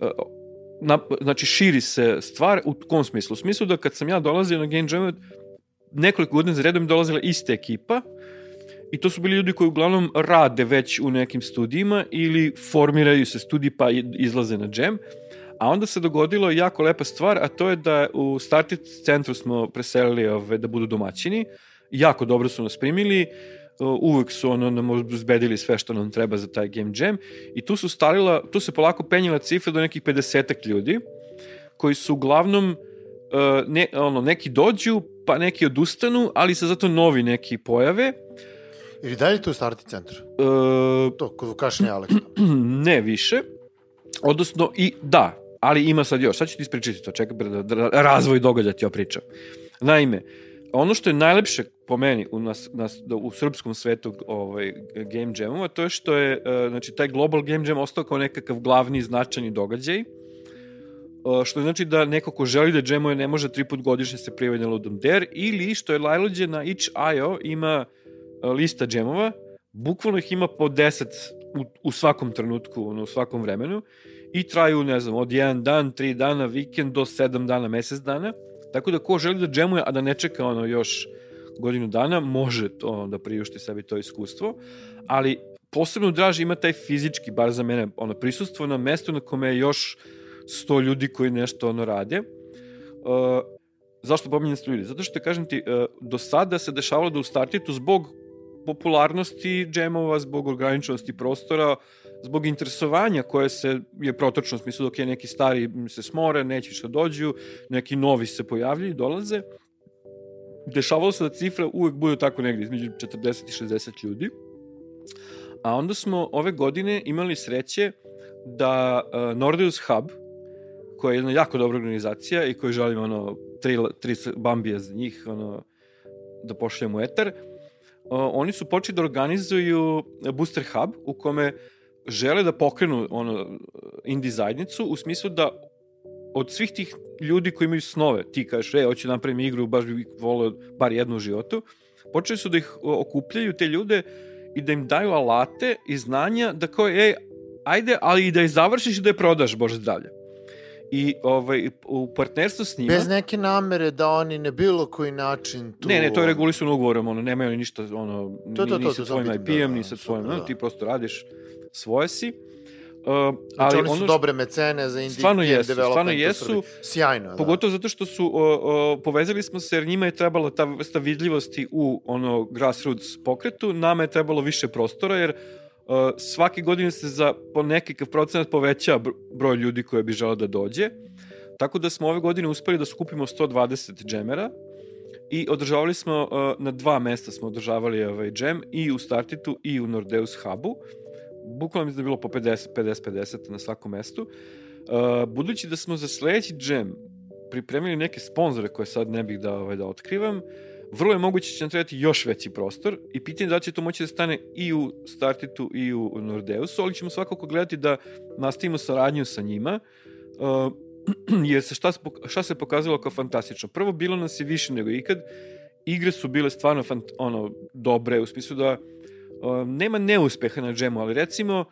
uh, na, znači širi se stvar u kom smislu? U smislu da kad sam ja dolazio na Game Jam, nekoliko godina za redom dolazila ista ekipa i to su bili ljudi koji uglavnom rade već u nekim studijima ili formiraju se studiji pa izlaze na Jam. A onda se dogodilo jako lepa stvar, a to je da u Startit centru smo preselili ove, da budu domaćini. Jako dobro su nas primili, uh, uvek su ono, nam uzbedili sve što nam treba za taj game jam i tu su starila, tu se polako penjila cifra do nekih 50 ljudi koji su uglavnom uh, ne, ono, neki dođu pa neki odustanu, ali se zato novi neki pojave. Ili dalje tu starti centar? Uh, To, kod Vukašinja Aleksa. ne više. Odnosno, i da, ali ima sad još. Sad ću ti ispričati to, čekaj, da, da razvoj događa ti opričam. Naime, ono što je najlepše po meni u, nas, nas, u srpskom svetu ovaj, game jamova, to je što je uh, znači, taj Global Game Jam ostao kao nekakav glavni značajni događaj, uh, što znači da neko ko želi da jamuje ne može tri put godišnje se prijaviti na Ludum Dare, ili što je Lajlođe na itch.io ima uh, lista jamova, bukvalno ih ima po 10 u, u svakom trenutku, ono, u svakom vremenu, i traju, ne znam, od jedan dan, tri dana, vikend, do sedam dana, mesec dana, Tako da ko želi da džemuje, a da ne čeka ono još godinu dana, može to da priušti sebi to iskustvo, ali posebno draži ima taj fizički, bar za mene, ono, prisustvo na mestu na kome je još sto ljudi koji nešto ono rade. Uh, zašto pominjem sto ljudi? Zato što, kažem ti, uh, do sada se dešavalo da u startitu zbog popularnosti džemova, zbog ograničenosti prostora, zbog interesovanja koje se je protočno, u smislu dok je neki stari se smore, neće da dođu, neki novi se pojavljaju i dolaze. Dešavalo se da cifra uvek bude tako negde između 40 i 60 ljudi. A onda smo ove godine imali sreće da uh, Nordeus Hub, koja je jedna jako dobra organizacija i koju želim ono, tri, tri bambije za njih ono, da pošaljemo etar, uh, oni su počeli da organizuju Booster Hub u kome žele da pokrenu ono, indie zajednicu u smislu da od svih tih ljudi koji imaju snove, ti kažeš, e, hoću da napravim igru, baš bih volio bar jednu u životu, počeli su da ih okupljaju te ljude i da im daju alate i znanja da kao, ej, ajde, ali i da je završiš i da je prodaš, Bože zdravlje. I ovaj, u partnerstvu s njima... Bez neke namere da oni ne bilo koji način tu... Ne, ne, to je regulisano ugovorom, ono, nemaju oni ništa, ono, to, to, to, ni sa svojim IP-em, da, ni sa svojim, da. no, ti prosto radiš svoje si. Uh, Znači, ali oni su ono dobre mecene za indie Stvarno jesu, stvarno jesu. Sjajno, da. Pogotovo zato što su o, o, povezali smo se jer njima je trebala ta vrsta vidljivosti u ono grassroots pokretu, nama je trebalo više prostora jer o, svake godine se za po nekakav procenat poveća br- broj ljudi koje bi želeo da dođe. Tako da smo ove godine uspeli da skupimo 120 džemera i održavali smo o, na dva mesta smo održavali ovaj džem i u Startitu i u Nordeus Hubu. Bukvalno mislim da je bilo po 50 50 50 na svakom mestu. Uh, budući da smo za sledeći džem pripremili neke sponzore koje sad ne bih da, ovaj, da otkrivam, vrlo je moguće da će nam trebati još veći prostor i pitanje je da će to moći da stane i u Startitu i u Nordeusu, ali ćemo svakako gledati da nastavimo saradnju sa njima, uh, jer se šta, šta se pokazalo kao fantastično. Prvo, bilo nas je više nego ikad, igre su bile stvarno fant, ono, dobre, u smislu da nema neuspeha na džemu, ali recimo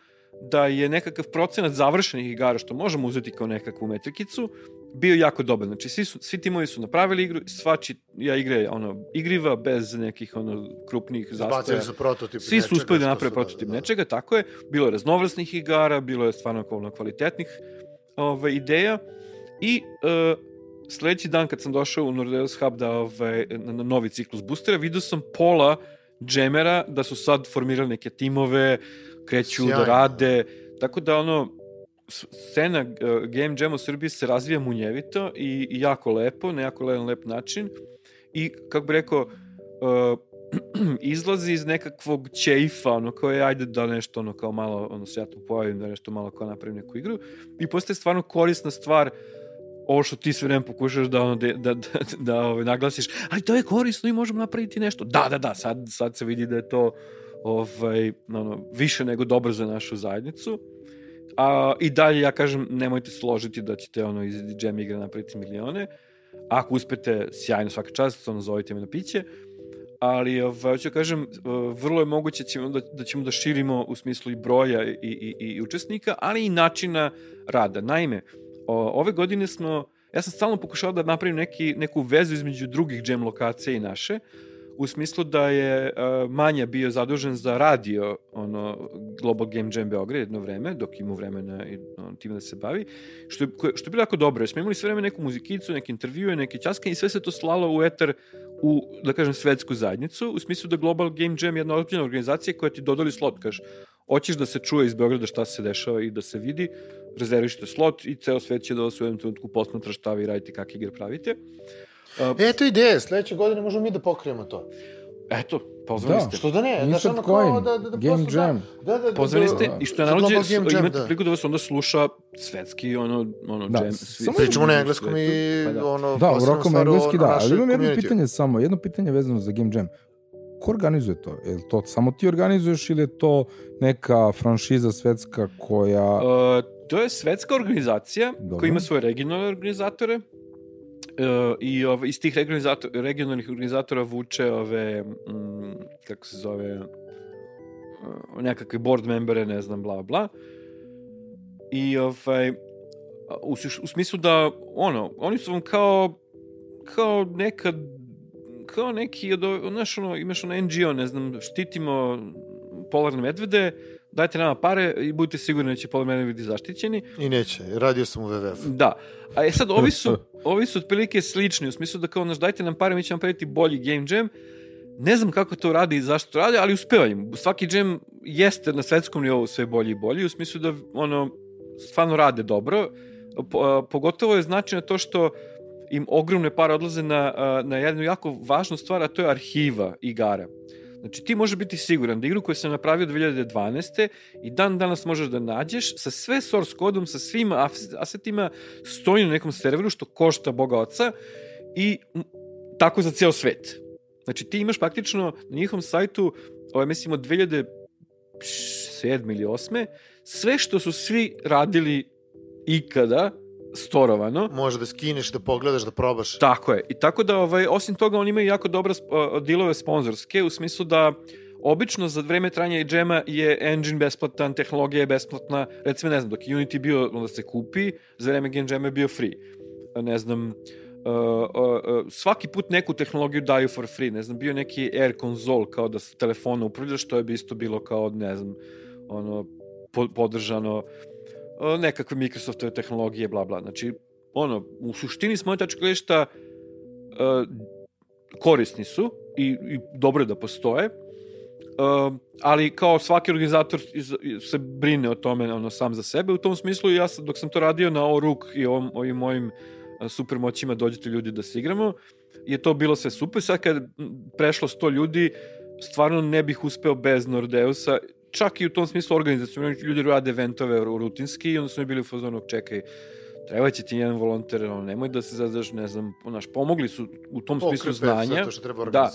da je nekakav procenat završenih igara, što možemo uzeti kao nekakvu metrikicu, bio jako dobar. Znači, svi, su, svi timovi su napravili igru, svači ja igre ono, igriva, bez nekih ono, krupnih zastoja. Zbacili su prototip Svi su uspeli da naprave prototip da, da. nečega, tako je. Bilo je raznovrsnih igara, bilo je stvarno ono, kvalitetnih ove, ideja. I e, sledeći dan kad sam došao u Nordeus Hub da, ove, na, na novi ciklus boostera, vidio sam pola džemera da su sad formirali neke timove, kreću Sjajno. da rade, tako da ono, scena uh, Game Jam u Srbiji se razvija munjevito i, i jako lepo, na jako lep, lep način. I, kako bi rekao, uh, izlazi iz nekakvog ćeifa, ono, kao je, ajde da nešto, ono, kao malo, ono, se ja tu pojavim, da nešto malo kao napravim neku igru. I postaje stvarno korisna stvar ovo što ti sve vreme pokušaš da, ono, da, da, da, da ovaj, naglasiš, ali to je korisno i možemo napraviti nešto. Da, da, da, sad, sad se vidi da je to ovaj, ono, više nego dobro za našu zajednicu. A, I dalje ja kažem, nemojte složiti da ćete ono, iz jam igre napraviti milione. Ako uspete, sjajno svaka čast, ono, zovite me na piće. Ali, ovaj, hoću da kažem, vrlo je moguće ćemo da, da ćemo da širimo u smislu i broja i, i, i učesnika, ali i načina rada. Naime, o, ove godine smo, ja sam stalno pokušao da napravim neki, neku vezu između drugih jam lokacija i naše, u smislu da je uh, Manja bio zadužen za radio ono Global Game Jam Beograd jedno vreme, dok ima vremena i on, time da se bavi, što je, što je bilo jako dobro, jer smo imali sve vreme neku muzikicu, neke intervjue, neke časke i sve se to slalo u etar u, da kažem, svetsku zajednicu, u smislu da Global Game Jam je jedna ozbiljna organizacija koja ti dodali slot, kaže, hoćeš da se čuje iz Beograda šta se dešava i da se vidi, rezervišite slot i ceo svet će da vas u jednom trenutku posmatra šta vi radite, kakve igre pravite. Uh, E, to je ideja, sledeće godine možemo mi da pokrijemo to. Eto, pozvani Da. ste. Što da ne? Insert ono coin, kao da, da, da Game prosto, da, Jam. Da, da, da, da, ste da. i što je Jam, imate da. priliku da vas onda sluša svetski ono, ono Da, jam, samo- Pričamo na engleskom i. Pa da. ono, Da, u rokom engleski da, ali imam jedno pitanje samo, jedno pitanje vezano za Game Jam. Ko organizuje to? Je li to samo ti organizuješ ili je to neka franšiza svetska koja... Uh, to je svetska organizacija Dobro. koja ima svoje regionalne organizatore uh, i ove, iz tih regionalizator, regionalnih organizatora vuče ove, mm, kako se zove, uh, nekakve board membere, ne znam, bla, bla. I ovaj, u, u smislu da, ono, oni su vam kao, kao nekad, kao neki, od, znaš, ono, imaš ono NGO, ne znam, štitimo polarne medvede, dajte nama pare i budite sigurni da će polarne medvede biti zaštićeni. I neće, radio sam u WWF. Da. A e sad, ovi su, ovi su otprilike slični, u smislu da kao, znaš, dajte nam pare, mi ćemo napraviti bolji game jam. Ne znam kako to radi i zašto to radi, ali uspeva im. Svaki jam jeste na svetskom nivou sve bolji i bolji, u smislu da, ono, stvarno rade dobro. Po, pogotovo je značajno to što im ogromne pare odlaze na, na jednu jako važnu stvar, a to je arhiva igara. Znači, ti možeš biti siguran da igru koju sam napravio 2012. i dan danas možeš da nađeš sa sve source kodom, sa svim asetima, stoji na nekom serveru što košta boga oca i tako za ceo svet. Znači, ti imaš praktično na njihovom sajtu, ovaj, mislim, od 2007. ili 8. sve što su svi radili ikada, storovano, Može da skineš, da pogledaš, da probaš. Tako je. I tako da, ovaj, osim toga, oni imaju jako dobre uh, dilove sponzorske, u smislu da obično za vreme trajanja i džema je engine besplatan, tehnologija je besplatna, recimo, ne znam, dok je Unity bio onda se kupi, za vreme Game Jama je bio free. Ne znam, uh, uh, uh, svaki put neku tehnologiju daju for free, ne znam, bio neki Air Console kao da se telefona upravljaš, što je bi isto bilo kao, ne znam, ono, po, podržano nekakve Microsoftove tehnologije, bla, bla. Znači, ono, u suštini s moje tačke gledišta uh, korisni su i, i dobro je da postoje, uh, ali kao svaki organizator iz, se brine o tome ono, sam za sebe. U tom smislu ja sam, dok sam to radio na Oruk i ovom, ovim mojim uh, super moćima dođete ljudi da se igramo, je to bilo sve super. Sad kad prešlo 100 ljudi, stvarno ne bih uspeo bez Nordeusa, čak i u tom smislu organizacijom, ljudi rade eventove rutinski i onda su mi bili u fazonu, čekaj, treba će ti jedan volonter, ono, nemoj da se zazdaš, ne znam, naš, pomogli su u tom smislu Pokrepe, sve znanja. to što treba Da.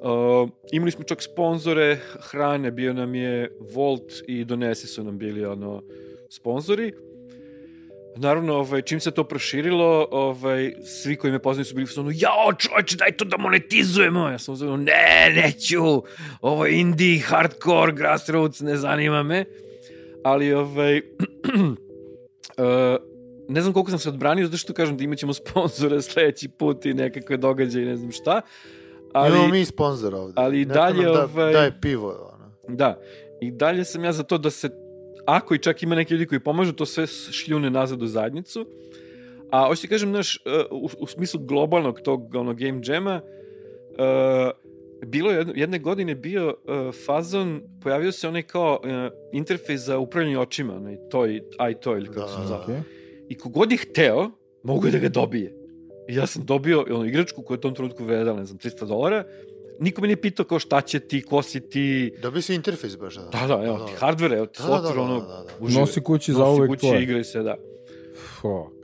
Uh, imali smo čak sponzore hrane, bio nam je Volt i Donesi su nam bili ono, sponzori. Naravno, ovaj, čim se to proširilo, ovaj, svi koji me poznaju su bili u fazonu, jao čovječe, daj to da monetizujemo. Ja sam uzmano, ne, neću, ovo je indie, hardcore, grassroots, ne zanima me. Ali, ovaj, uh, ne znam koliko sam se odbranio, zato što kažem da imat ćemo sponzore sledeći put i nekakve događaje, ne znam šta. Ali, Imamo mi sponsor ovde. ali i dalje, da, ovaj- daje pivo. Ono. Da, i dalje sam ja za to da se, ako i čak ima neki ljudi koji pomažu, to sve šljune nazad u zajednicu. A hoću ti kažem, znaš, uh, u, u smislu globalnog tog ono, game jama, uh, bilo je jedne, godine bio uh, fazon, pojavio se onaj kao uh, interfejs za upravljanje očima, onaj toj, iToy ili kako Da, se da, zove. Okay. I kogod je hteo, mogu je da ga dobije. I ja sam dobio ono, igračku koja je u tom trenutku vredala, ne znam, 300 dolara. Niko me nije pitao kao šta će ti, ko si ti. Dobio si interfejs baš, da. Da, da, evo ti hardware, evo ti Da, da, da, software, da, ono, da, da. uživaj. Nosi kući za Nosi uvek kući, tvoje. igraj se, da. Fuck.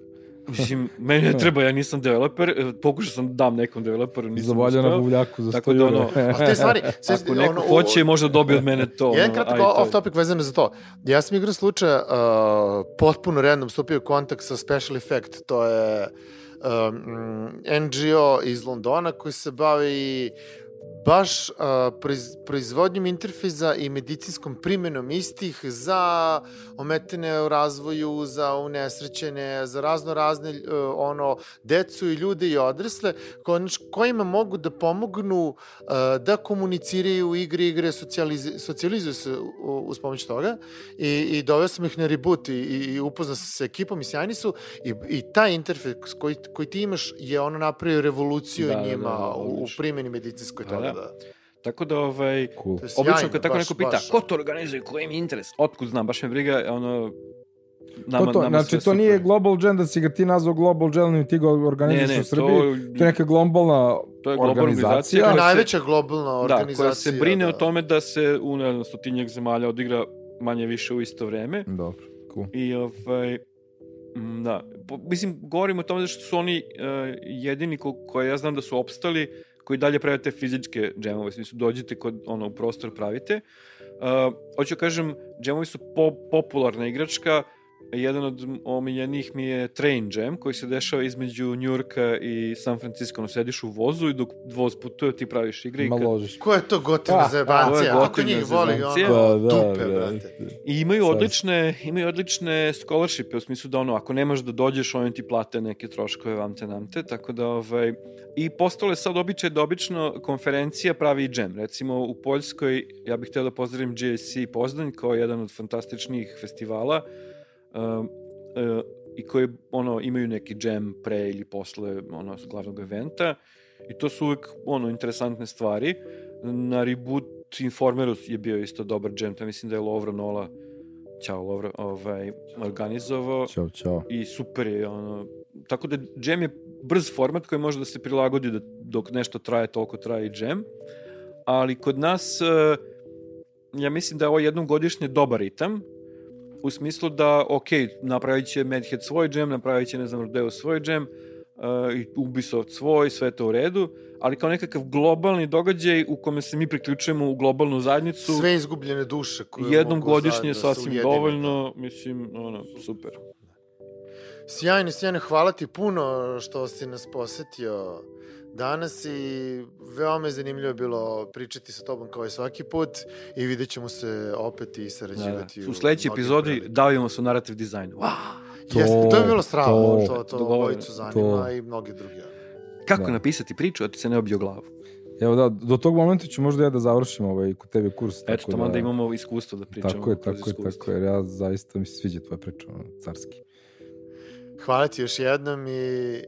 Mislim, meni ne treba, ja nisam developer, e, pokušao sam da dam nekom developeru, nisam Zavalja na uspeo. buvljaku za 100 Tako da, ono. A te stvari, sve, Ako neko hoće, možda dobije od mene to. Jedan ono, kratak off topic vezano za to. Ja sam igra slučaja uh, potpuno random stupio u kontakt sa Special Effect. To je um, NGO iz Londona koji se bavi baš uh, proiz, proizvodnjom interfejza i medicinskom primjenom istih za ometene u razvoju, za unesrećene, za razno razne uh, ono, decu i ljude i odrasle ko, kojima mogu da pomognu uh, da komuniciraju igre, igre socijaliz, socijalizuju se u- uz pomoć toga i, i doveo sam ih na reboot i, i, upoznao sam se sa ekipom i sjajni su i, i taj interfejs koji, koji ti imaš je ono napravio revoluciju Da, da, da, njima da, u, u odlično. primjeni medicinskoj Da, toga. da. Da. Tako da, ovaj, Cool. Obično kad tako baš, neko pita, baš. ko to organizuje, koji im je interes, otkud znam, baš me briga, ono, nama, to, to, nama znači, sve to nije super. Global Jam da si ga ti nazvao Global Jam i ti ga organizuješ Ne, ne, u Srbiji. to- To, je neka globalna To je globalna organizacija. To je najveća globalna organizacija. Da, koja se brine da. o tome da se u ne znam, stotinjak zemalja odigra manje više u isto vreme. Dobro, cool. I ovaj, da, po, mislim, govorim o tome da što su oni uh, jedini ko, koje ja znam da su opstali, koji dalje prave te fizičke džemove, smislu dođete kod, ono, u prostor pravite. Uh, hoću kažem, džemovi su po, popularna igračka, jedan od omiljenih mi je Train Jam, koji se dešava između Njurka i San Francisco. Ono, sediš u vozu i dok voz putuje, ti praviš igre. Ma kad- ložiš. Ko je to gotivna Ah, zajebancija? ovo je Kako gotivna njih voli ono, Da, da, dupe, da. brate. I imaju odlične, imaju odlične scholarshipe u smislu da ono, ako nemaš da dođeš, oni ti plate neke troškove vamte namte, tako da ovaj, i postalo je sad običaj da obično konferencija pravi i džem. Recimo u Poljskoj, ja bih htio da pozdravim JSC Pozdanj kao jedan od fantastičnih festivala um, uh, i koji ono, imaju neki džem pre ili posle ono, glavnog eventa i to su uvek ono, interesantne stvari. Na Reboot Informeru je bio isto dobar džem, to mislim da je Lovro Nola Ćao Lovro, ovaj, organizovao Ćao, čao. i super je ono, tako da džem je brz format koji može da se prilagodi da dok nešto traje, toliko traje i džem, ali kod nas eh, ja mislim da je ovo jednom godišnje dobar ritam, u smislu da, ok, napravit će Madhead svoj džem, napravit će, ne znam, Rodeo svoj džem, uh, Ubisoft svoj, sve to u redu, ali kao nekakav globalni događaj u kome se mi priključujemo u globalnu zajednicu, Sve izgubljene duše koje jednom mogu godišnje sasvim dovoljno, mislim, ono, super. Sjajno, sjajno, hvala ti puno što si nas posetio danas i veoma je zanimljivo bilo pričati sa tobom kao i svaki put i vidjet ćemo se opet i Da, da. sarađivati U sledećoj epizodi davimo se u narativ dizajnu. Wow! To- Jeste, to je bilo strano, to- to, to, obojicu zanima To- i mnogi drugi. Kako Da. napisati priču, a ti se ne obio glavu? Evo da, do tog momenta ću možda ja da završim ovaj kod tebe kurs. Eto, tako tamo da, da imamo iskustvo da pričamo. Tako je, tako je, tako je. Ja zaista mi se sviđa tvoja priča, carski. Hvala ti još jednom i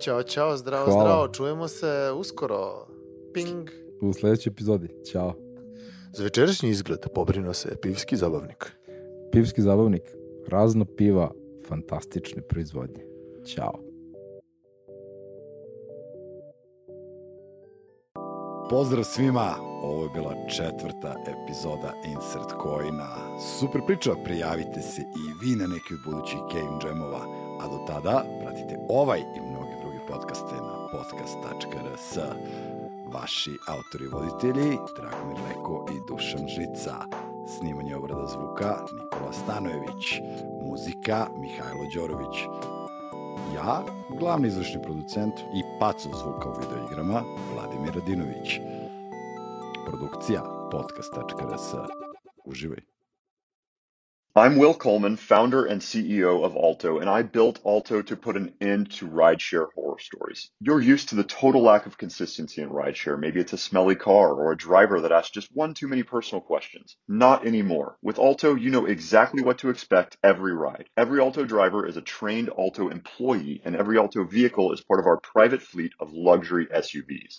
ćao, čao, zdravo, Hvala. zdravo, čujemo se uskoro. Ping. U sledećoj epizodi. Ćao. Za večerašnji izgled pobrinuo se pivski zabavnik. Pivski zabavnik. Razno piva. Fantastične proizvodnje. Ćao. Pozdrav svima, ovo je bila četvrta epizoda Insert Coina. Super priča, prijavite se i vi na neki od budućih Game Jamova, a do tada pratite ovaj i drugi podcaste na podcast.rs. Vaši autori i voditelji, Dragomir Leko i Dušan Žica. Snimanje obrada zvuka, Nikola Stanojević. Muzika, Mihajlo Đorović. Ja, glavni izvršni producent i pacov zvuka u videoigrama, Vladimir Radinović. Produkcija podcast.rs. Uživaj. I'm Will Coleman, founder and CEO of Alto, and I built Alto to put an end to rideshare horror stories. You're used to the total lack of consistency in rideshare. Maybe it's a smelly car or a driver that asks just one too many personal questions. Not anymore. With Alto, you know exactly what to expect every ride. Every Alto driver is a trained Alto employee, and every Alto vehicle is part of our private fleet of luxury SUVs.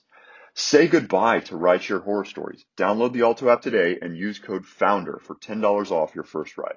Say goodbye to rideshare horror stories. Download the Alto app today and use code FOUNDER for $10 off your first ride.